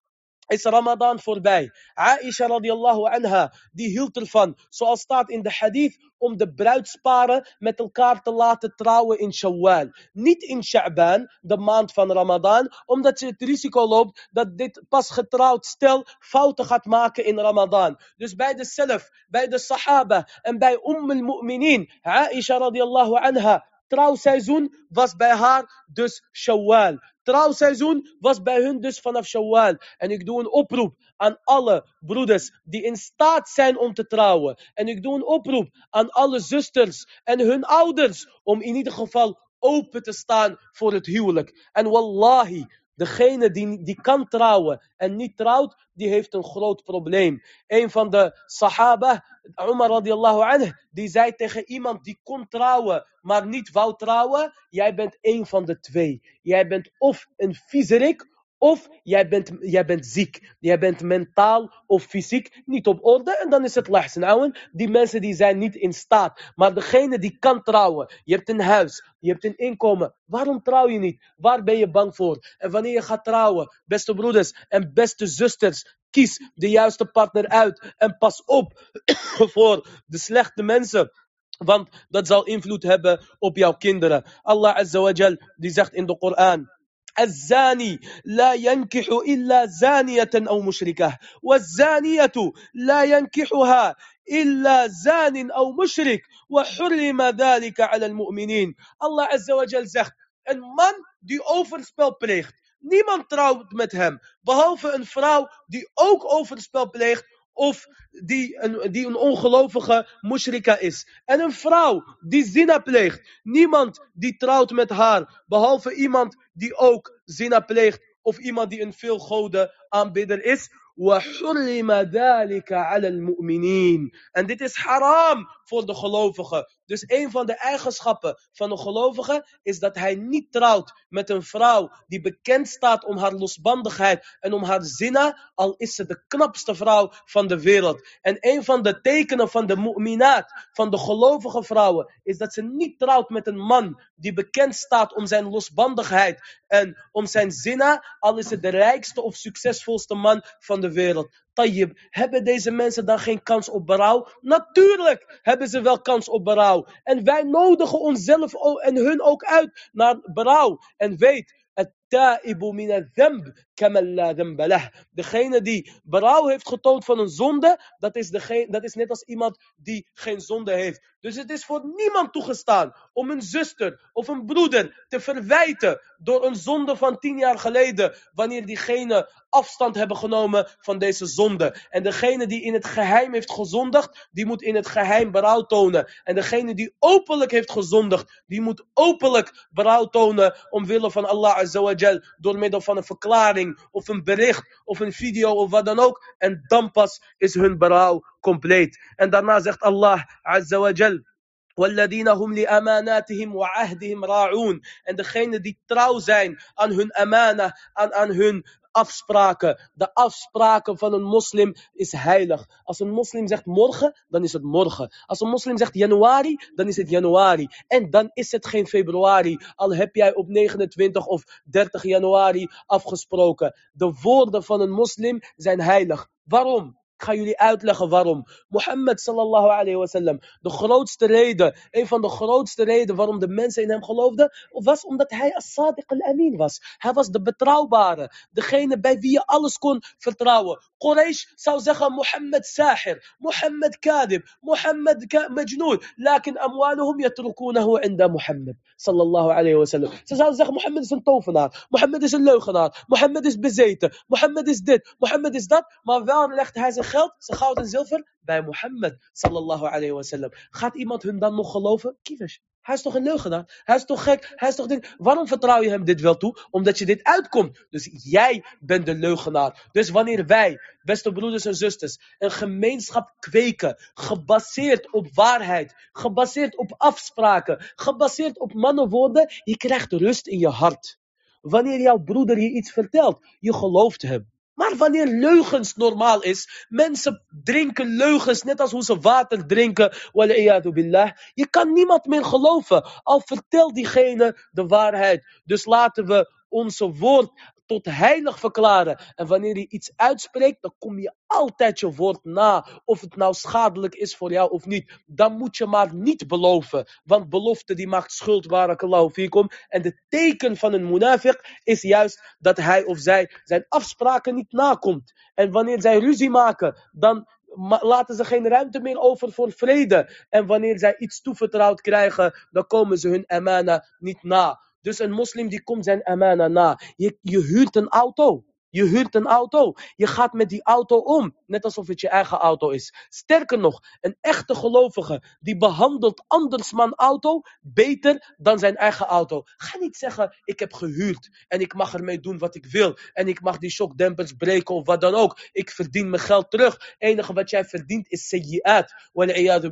is Ramadan voorbij. Aisha radiallahu anha, die hield ervan, zoals staat in de hadith, om de bruidsparen met elkaar te laten trouwen in Shawwal. Niet in Sha'ban, de maand van Ramadan, omdat je het risico loopt dat dit pas getrouwd stel fouten gaat maken in Ramadan. Dus bij de zelf, bij de Sahaba en bij Umm al-Mu'minin, Aisha radiallahu anha, trouwseizoen was bij haar dus Shawwal. Trouwseizoen was bij hun dus vanaf Shawwal. En ik doe een oproep aan alle broeders die in staat zijn om te trouwen. En ik doe een oproep aan alle zusters en hun ouders om in ieder geval open te staan voor het huwelijk. En wallahi, degene die, die kan trouwen en niet trouwt, die heeft een groot probleem. Een van de sahaba, Umar radiallahu anhu, die zei tegen iemand die kon trouwen, maar niet wou trouwen, jij bent een van de twee. Jij bent of een viezerik, of jij bent, jij bent ziek. Jij bent mentaal of fysiek niet op orde. En dan is het ouwen. Die mensen die zijn niet in staat. Maar degene die kan trouwen. Je hebt een huis. Je hebt een inkomen. Waarom trouw je niet? Waar ben je bang voor? En wanneer je gaat trouwen. Beste broeders en beste zusters. Kies de juiste partner uit. En pas op voor de slechte mensen. Want dat zal invloed hebben op jouw kinderen. Allah Azza wa Jal, die zegt in de Koran. الزاني لا ينكح إلا زانية أو مشركة والزانية لا ينكحها إلا زان أو مشرك وحرم ذلك على المؤمنين. الله عز وجل zegt een man die overspel pleegt niemand trouwt met hem behalve een vrouw die ook overspel pleegt of die een, die een ongelovige mushrika is. En een vrouw die zina pleegt. Niemand die trouwt met haar, behalve iemand die ook zina pleegt. Of iemand die een veelgoden aanbidder is. وحرم ذلك على المؤمنين. En dit is haram voor de gelovigen. Dus een van de eigenschappen van een gelovige is dat hij niet trouwt met een vrouw die bekend staat om haar losbandigheid en om haar zina, al is ze de knapste vrouw van de wereld. En een van de tekenen van de mu'minaat, van de gelovige vrouwen, is dat ze niet trouwt met een man die bekend staat om zijn losbandigheid en om zijn zina, al is het de rijkste of succesvolste man van de wereld. Tayyib, hebben deze mensen dan geen kans op berouw? Natuurlijk hebben ze wel kans op berouw. En wij nodigen onszelf en hun ook uit naar berouw. En weet, het min dhanb kamal la Degene die berouw heeft getoond van een zonde, dat is, degene, dat is net als iemand die geen zonde heeft. Dus het is voor niemand toegestaan om een zuster of een broeder te verwijten door een zonde van tien jaar geleden, wanneer diegene afstand hebben genomen van deze zonde. En degene die in het geheim heeft gezondigd, die moet in het geheim berouw tonen. En degene die openlijk heeft gezondigd, die moet openlijk berouw tonen omwille van Allah Azza wa Azawajal, door middel van een verklaring of een bericht of een video of wat dan ook. En dan pas is hun berouw compleet. En daarna zegt Allah Azawajal. والذين هم لأماناتهم وعهدهم راعون. En degene die trouw zijn aan hun amana, aan, aan hun afspraken. De afspraken van een moslim is heilig. Als een moslim zegt morgen, dan is het morgen. Als een moslim zegt januari, dan is het januari. En dan is het geen februari. Al heb jij op 29 of 30 januari afgesproken. De woorden van een moslim zijn heilig. Waarom? Ik ga jullie uitleggen waarom. Mohammed sallallahu alayhi wasallam, de grootste reden, een van de grootste redenen waarom de mensen in hem geloofden, was omdat hij as-sadiq al-amin was. Hij was de betrouwbare, degene bij wie je alles kon vertrouwen. Quraysh zou zeggen Mohammed sahir, Mohammed kadib, Mohammed majnoon, lakin amwaluhum yatrukunahu inda Mohammed sallallahu alayhi wasallam. Ze zouden zeggen Mohammed is een tovenaar, Mohammed is een leugenaar, Mohammed is bezeten, Mohammed is dit, Mohammed is dat, maar wel legt hij zijn geld, goud en zilver bij Mohammed sallallahu alayhi wasallam. Gaat iemand hun dan nog geloven? Kievers. Hij is toch een leugenaar? Hij is toch gek? Hij is toch ding? Waarom vertrouw je hem dit wel toe? Omdat je dit uitkomt. Dus jij bent de leugenaar. Dus wanneer wij, beste broeders en zusters, een gemeenschap kweken, gebaseerd op waarheid, gebaseerd op afspraken, gebaseerd op mannenwoorden, je krijgt rust in je hart. Wanneer jouw broeder je iets vertelt, je gelooft hem. Maar wanneer leugens normaal is, mensen drinken leugens net als hoe ze water drinken, billah. Je kan niemand meer geloven, al vertelt diegene de waarheid. Dus laten we onze woord tot heilig verklaren. En wanneer je iets uitspreekt, dan kom je altijd je woord na. Of het nou schadelijk is voor jou of niet. Dan moet je maar niet beloven. Want belofte die maakt schuld, barakallahu fikum. En de teken van een munafiq is juist dat hij of zij zijn afspraken niet nakomt. En wanneer zij ruzie maken, dan laten ze geen ruimte meer over voor vrede. En wanneer zij iets toevertrouwd krijgen, dan komen ze hun amana niet na. Dus een moslim die komt zijn amana na. Je, je huurt een auto. Je huurt een auto. Je gaat met die auto om. Net alsof het je eigen auto is. Sterker nog, een echte gelovige die behandelt andersman auto beter dan zijn eigen auto. Ga niet zeggen, ik heb gehuurd en ik mag ermee doen wat ik wil. En ik mag die shockdempers breken of wat dan ook. Ik verdien mijn geld terug. Het enige wat jij verdient is sayyi'at.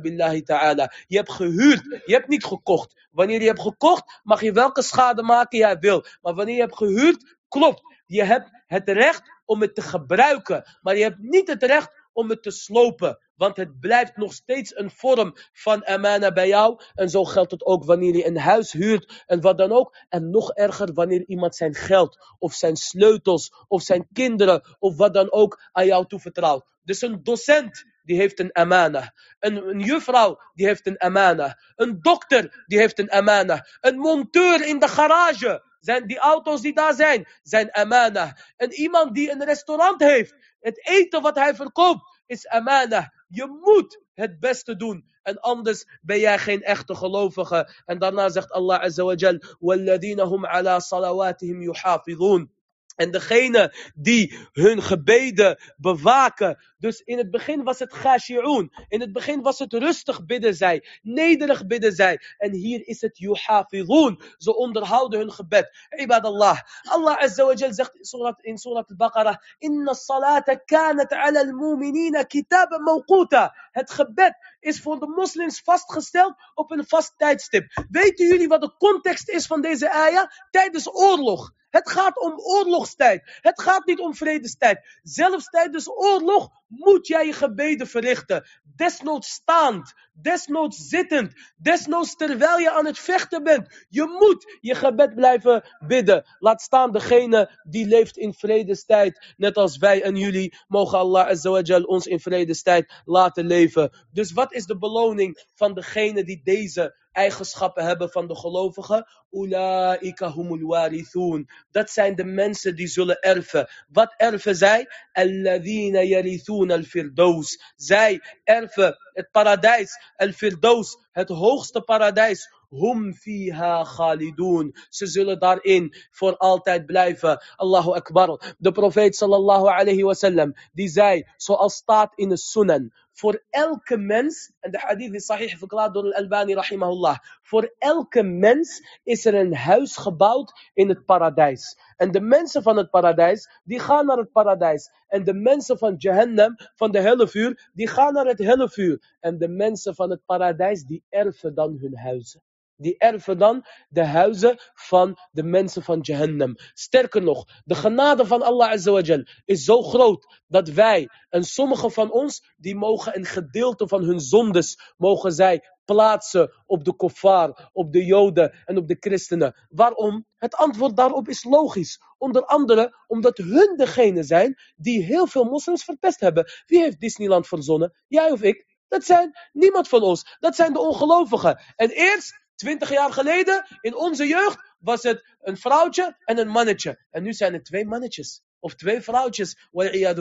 billahi ta'ala. Je hebt gehuurd, je hebt niet gekocht. Wanneer je hebt gekocht, mag je welke schade maken jij wil. Maar wanneer je hebt gehuurd, klopt. Je hebt het recht om het te gebruiken, maar je hebt niet het recht om het te slopen. Want het blijft nog steeds een vorm van amana bij jou. En zo geldt het ook wanneer je een huis huurt en wat dan ook. En nog erger wanneer iemand zijn geld of zijn sleutels of zijn kinderen of wat dan ook aan jou toevertrouwt. Dus een docent die heeft een amana. Een, juffrouw die heeft een amana. Een dokter die heeft een amana. Een monteur in de garage zijn die auto's die daar zijn, zijn amana. En iemand die een restaurant heeft, het eten wat hij verkoopt, is amana. Je moet het beste doen. En anders ben jij geen echte gelovige. En daarna zegt Allah Azza wa Jal, وَالَّذِينَ هُمْ عَلَى صَلَوَاتِهِمْ يُحَافِظُونَ en degene die hun gebeden bewaken. dus in het begin was het gashi'un. In het begin was het rustig bidden zij. Nederig bidden zij. En hier is het yuhafidun. Ze onderhouden hun gebed. Ibadallah. Allah Azza wa Jal zegt in surat al-Baqarah. Inna salata kanat ala al-mu'minina kitaban mawquta. Het gebed is voor de moslims vastgesteld op een vast tijdstip. Weten jullie wat de context is van deze ayah? Tijdens oorlog. Het gaat om oorlogstijd. Het gaat niet om vredestijd. Zelfs tijdens oorlog moet jij je gebeden verrichten. Desnoods staand, desnoods zittend, desnoods terwijl je aan het vechten bent. Je moet je gebed blijven bidden. Laat staan degene die leeft in vredestijd, net als wij en jullie. Mogen Allah azawajal ons in vredestijd laten leven. Dus wat is de beloning van degene die deze eigenschappen hebben van de gelovigen. Ulaika humul warithun. Dat zijn de mensen die zullen erven. Wat erven zij? Alladhina yarithun al-firdaus. Zij erven het paradijs. Al-firdaus, het hoogste paradijs. Hum fiha khalidun. Ze zullen daarin voor altijd blijven. Allahu Akbar. De profeet sallallahu alayhi wasallam, die zei, zoals staat in de sunan, voor elke mens, en de hadith is sahih verklaard door Al-Albani rahimahullah, voor elke mens is er een huis gebouwd in het paradijs. En de mensen van het paradijs, die gaan naar het paradijs. En de mensen van Jahannam, van de hellevuur, die gaan naar het hellevuur. En de mensen van het paradijs, die erven dan hun huizen. Die erven dan de huizen van de mensen van Jahannam. Sterker nog, de genade van Allah Azawajal is zo groot dat wij en sommigen van ons, die mogen een gedeelte van hun zondes, mogen zij plaatsen op de kofar, op de joden en op de christenen. Waarom? Het antwoord daarop is logisch. Onder andere omdat hun degene zijn die heel veel moslims verpest hebben. Wie heeft Disneyland verzonnen? Jij of ik? Dat zijn niemand van ons. Dat zijn de ongelovigen. En eerst Twintig jaar geleden, in onze jeugd, was het een vrouwtje en een mannetje. En nu zijn het twee mannetjes. Of twee vrouwtjes.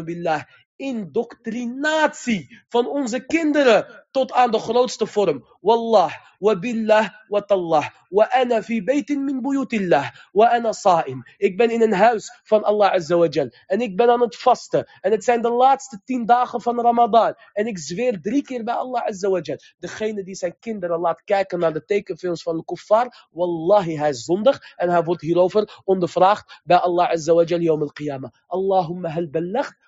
billah indoctrinatie van onze kinderen tot aan de grootste vorm. Wallah, wa billah, wa tallah. Wa ana fi baytin min buyutillah. Wa ana sa'im. Ik ben in een huis van Allah Azza wa. En ik ben aan het vasten. En het zijn de laatste tien dagen van Ramadan. En ik zweer drie keer bij Allah Azza wa Jal. Degene die zijn kinderen laat kijken naar de tekenfilms van de kuffar. Wallahi, hij is zondig. En hij wordt hierover ondervraagd bij Allah Azza wa Jal yawm al-qiyamah. Allahumma hal.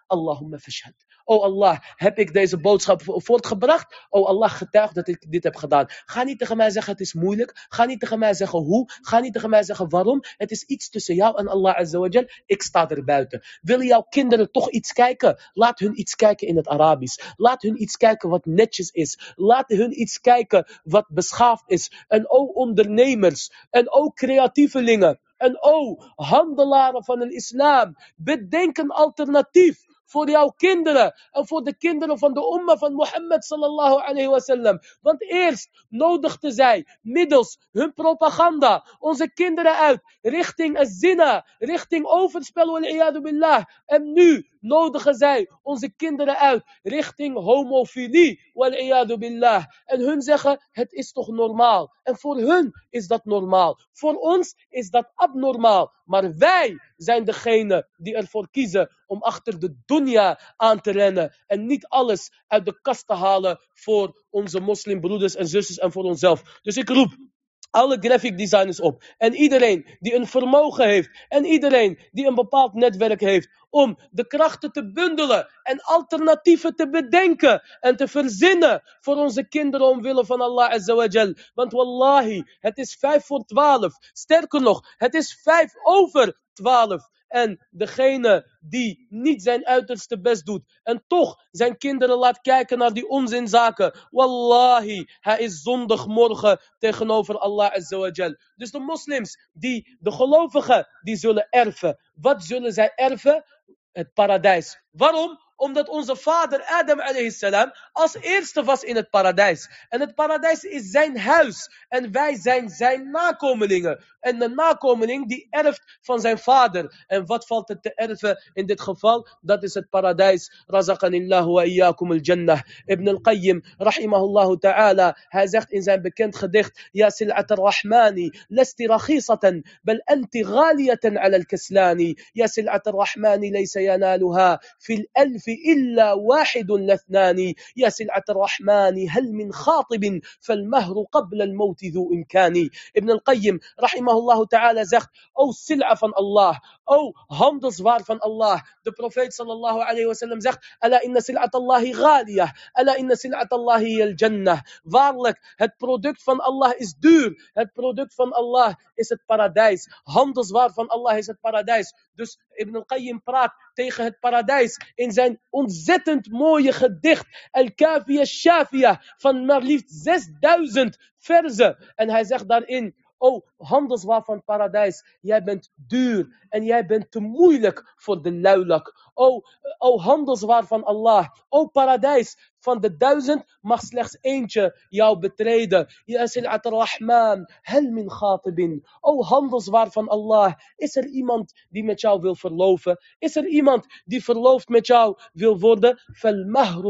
Allahumma fashhad. Oh Allah, heb ik deze boodschap voortgebracht? Oh Allah, getuig dat ik dit heb gedaan. Ga niet tegen mij zeggen het is moeilijk. Ga niet tegen mij zeggen hoe. Ga niet tegen mij zeggen waarom. Het is iets tussen jou en Allah Azawajal. Ik sta er buiten. Willen jouw kinderen toch iets kijken? Laat hun iets kijken in het Arabisch. Laat hun iets kijken wat netjes is. Laat hun iets kijken wat beschaafd is. En ook ondernemers. En ook creatievelingen En o handelaren van het islam, bedenk een alternatief voor jouw kinderen en voor de kinderen van de umma van Mohammed sallallahu alayhi wasallam. Want eerst nodigden zij middels hun propaganda onze kinderen uit richting zina, richting overspel billah. En nu nodigen zij onze kinderen uit richting homofilie wal billah. En hun zeggen het is toch normaal. En voor hun is dat normaal. Voor ons is dat abnormaal. Maar wij zijn degene die ervoor kiezen om achter de dunya aan te rennen. En niet alles uit de kast te halen voor onze moslimbroeders en zusters en voor onszelf. Dus ik roep alle graphic designers op. En iedereen die een vermogen heeft. En iedereen die een bepaald netwerk heeft. Om de krachten te bundelen. En alternatieven te bedenken. En te verzinnen voor onze kinderen omwille van Allah Azawajal. Want wallahi, het is vijf voor twaalf. Sterker nog, het is vijf over twaalf. En degene die niet zijn uiterste best doet en toch zijn kinderen laat kijken naar die onzinzaken. Wallahi, hij is zondig morgen tegenover Allah Azawajal. Dus de moslims, die, de gelovigen, die zullen erven. Wat zullen zij erven? Het paradijs. Waarom? Omdat onze vader Adam salam als eerste was in het paradijs. En het paradijs is zijn huis. En wij zijn zijn nakomelingen. En de nakomeling die erft van zijn vader. En wat valt het te erven in dit geval? Dat is het paradijs. Razaqanillahu wa iyyakum al-jannah. Ibn al-Qayyim, rahimahullah ta'ala. Hij zegt in zijn bekend gedicht. Ya sil'at al-Rahmani. Lasti rakhisatan. Bal anti ghaliyatan ala al-kaslani. Ya sil'at al-Rahmani laysa yanaluha. Fil alf إلا واحد لاثنان يا سلعة الرحمن هل من خاطب فالمهر قبل الموت ذو إمكان ابن القيم رحمه Allah ta'ala zegt, o sil'a van Allah, o handelswaar van Allah. De profeet sallallahu alayhi wasallam zegt, ala inna sil'at Allahi ghaliyah, ala inna sil'at Allahi al jannah. Waarlijk, het product van Allah is duur. Het product van Allah is het paradijs. Handelswaar van Allah is het paradijs. Dus Ibn al-Qayyim praat tegen het paradijs in zijn ontzettend mooie gedicht Al-Kafiya Shafiya, van maar liefst 6000 verzen. En hij zegt daarin, O handelswaar van paradijs, jij bent duur en jij bent te moeilijk voor de luilak. O, o handelswaar van Allah, o paradijs, van de duizend mag slechts eentje jou betreden. Ya sil'at rahman hel min. O handelswaar van Allah, is er iemand die met jou wil verloven? Is er iemand die verloofd met jou wil worden?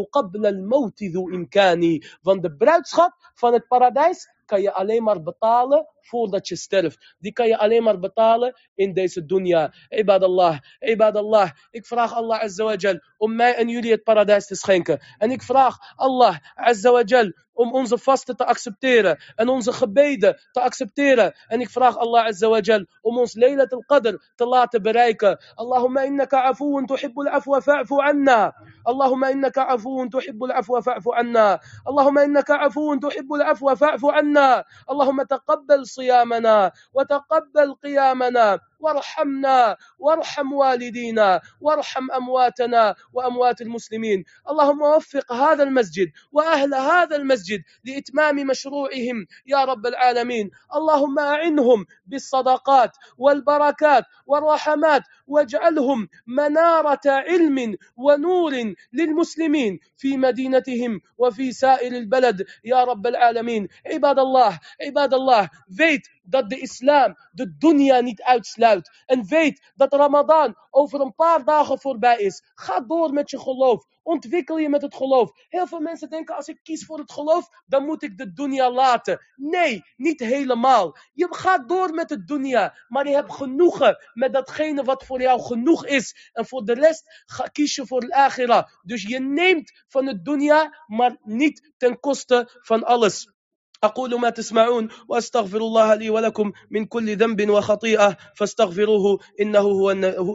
Qabla al-mawti imkani. Want de bruidschap van het paradijs kan je alleen maar betalen voordat je sterft. Die kan je alleen maar betalen in deze dunya. Ibadallah, ibadallah. Ik vraag Allah Azza wa Jal om mij en jullie het paradijs te schenken. En ik vraag Allah Azza wa Jal om onze vasten te accepteren en onze gebeden te accepteren. En ik vraag Allah Azza wa Jal om ons Laylat al-Qadr te laten bereiken. Allahumma innaka afuun tuhibbul afwa fa'fu anna. Allahumma innaka afuun tuhibbul afwa fa'fu anna. Allahumma innaka afuun tuhibbul afwa fa'fu anna. Allahumma taqabbal صيامنا وتقبل قيامنا وارحمنا وارحم والدينا وارحم امواتنا واموات المسلمين اللهم وفق هذا المسجد واهل هذا المسجد لإتمام مشروعهم. يا رب العالمين اللهم أعنهم بالصدقات والبركات والرحمات واجعلهم مناره علم ونور للمسلمين في مدينتهم وفي سائر البلد يا رب العالمين عباد الله عباد الله weet dat de islam de dunya niet uitsluit. En weet dat Ramadan over een paar dagen voorbij is. Ga door met je geloof. Ontwikkel je met het geloof. Heel veel mensen denken als ik kies voor het geloof, dan moet ik de dunya laten. Nee, niet helemaal. Je gaat door met het dunya, maar je hebt genoegen met datgene wat voor jou genoeg is. En voor de rest ga, kies je voor al-akhirah. Dus je neemt van het dunya, maar niet ten koste van alles. أقول ما تسمعون وأستغفر الله لي ولكم من كل ذنب وخطيئة فاستغفروه إنه هو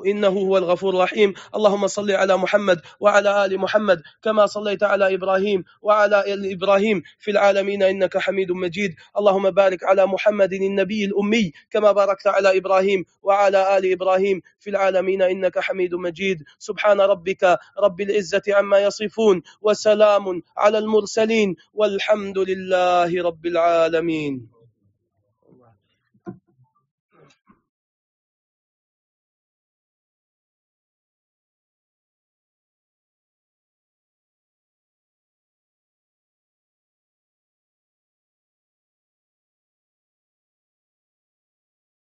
إنه هو الغفور الرحيم. اللهم صل على محمد وعلى آل محمد كما صليت على إبراهيم وعلى آل إبراهيم في العالمين إنك حميد مجيد. اللهم بارك على محمد النبي الأمي كما باركت على إبراهيم وعلى آل إبراهيم في العالمين إنك حميد مجيد. سبحان ربك رب العزة عما يصفون وسلام على المرسلين والحمد لله رب رب العالمين.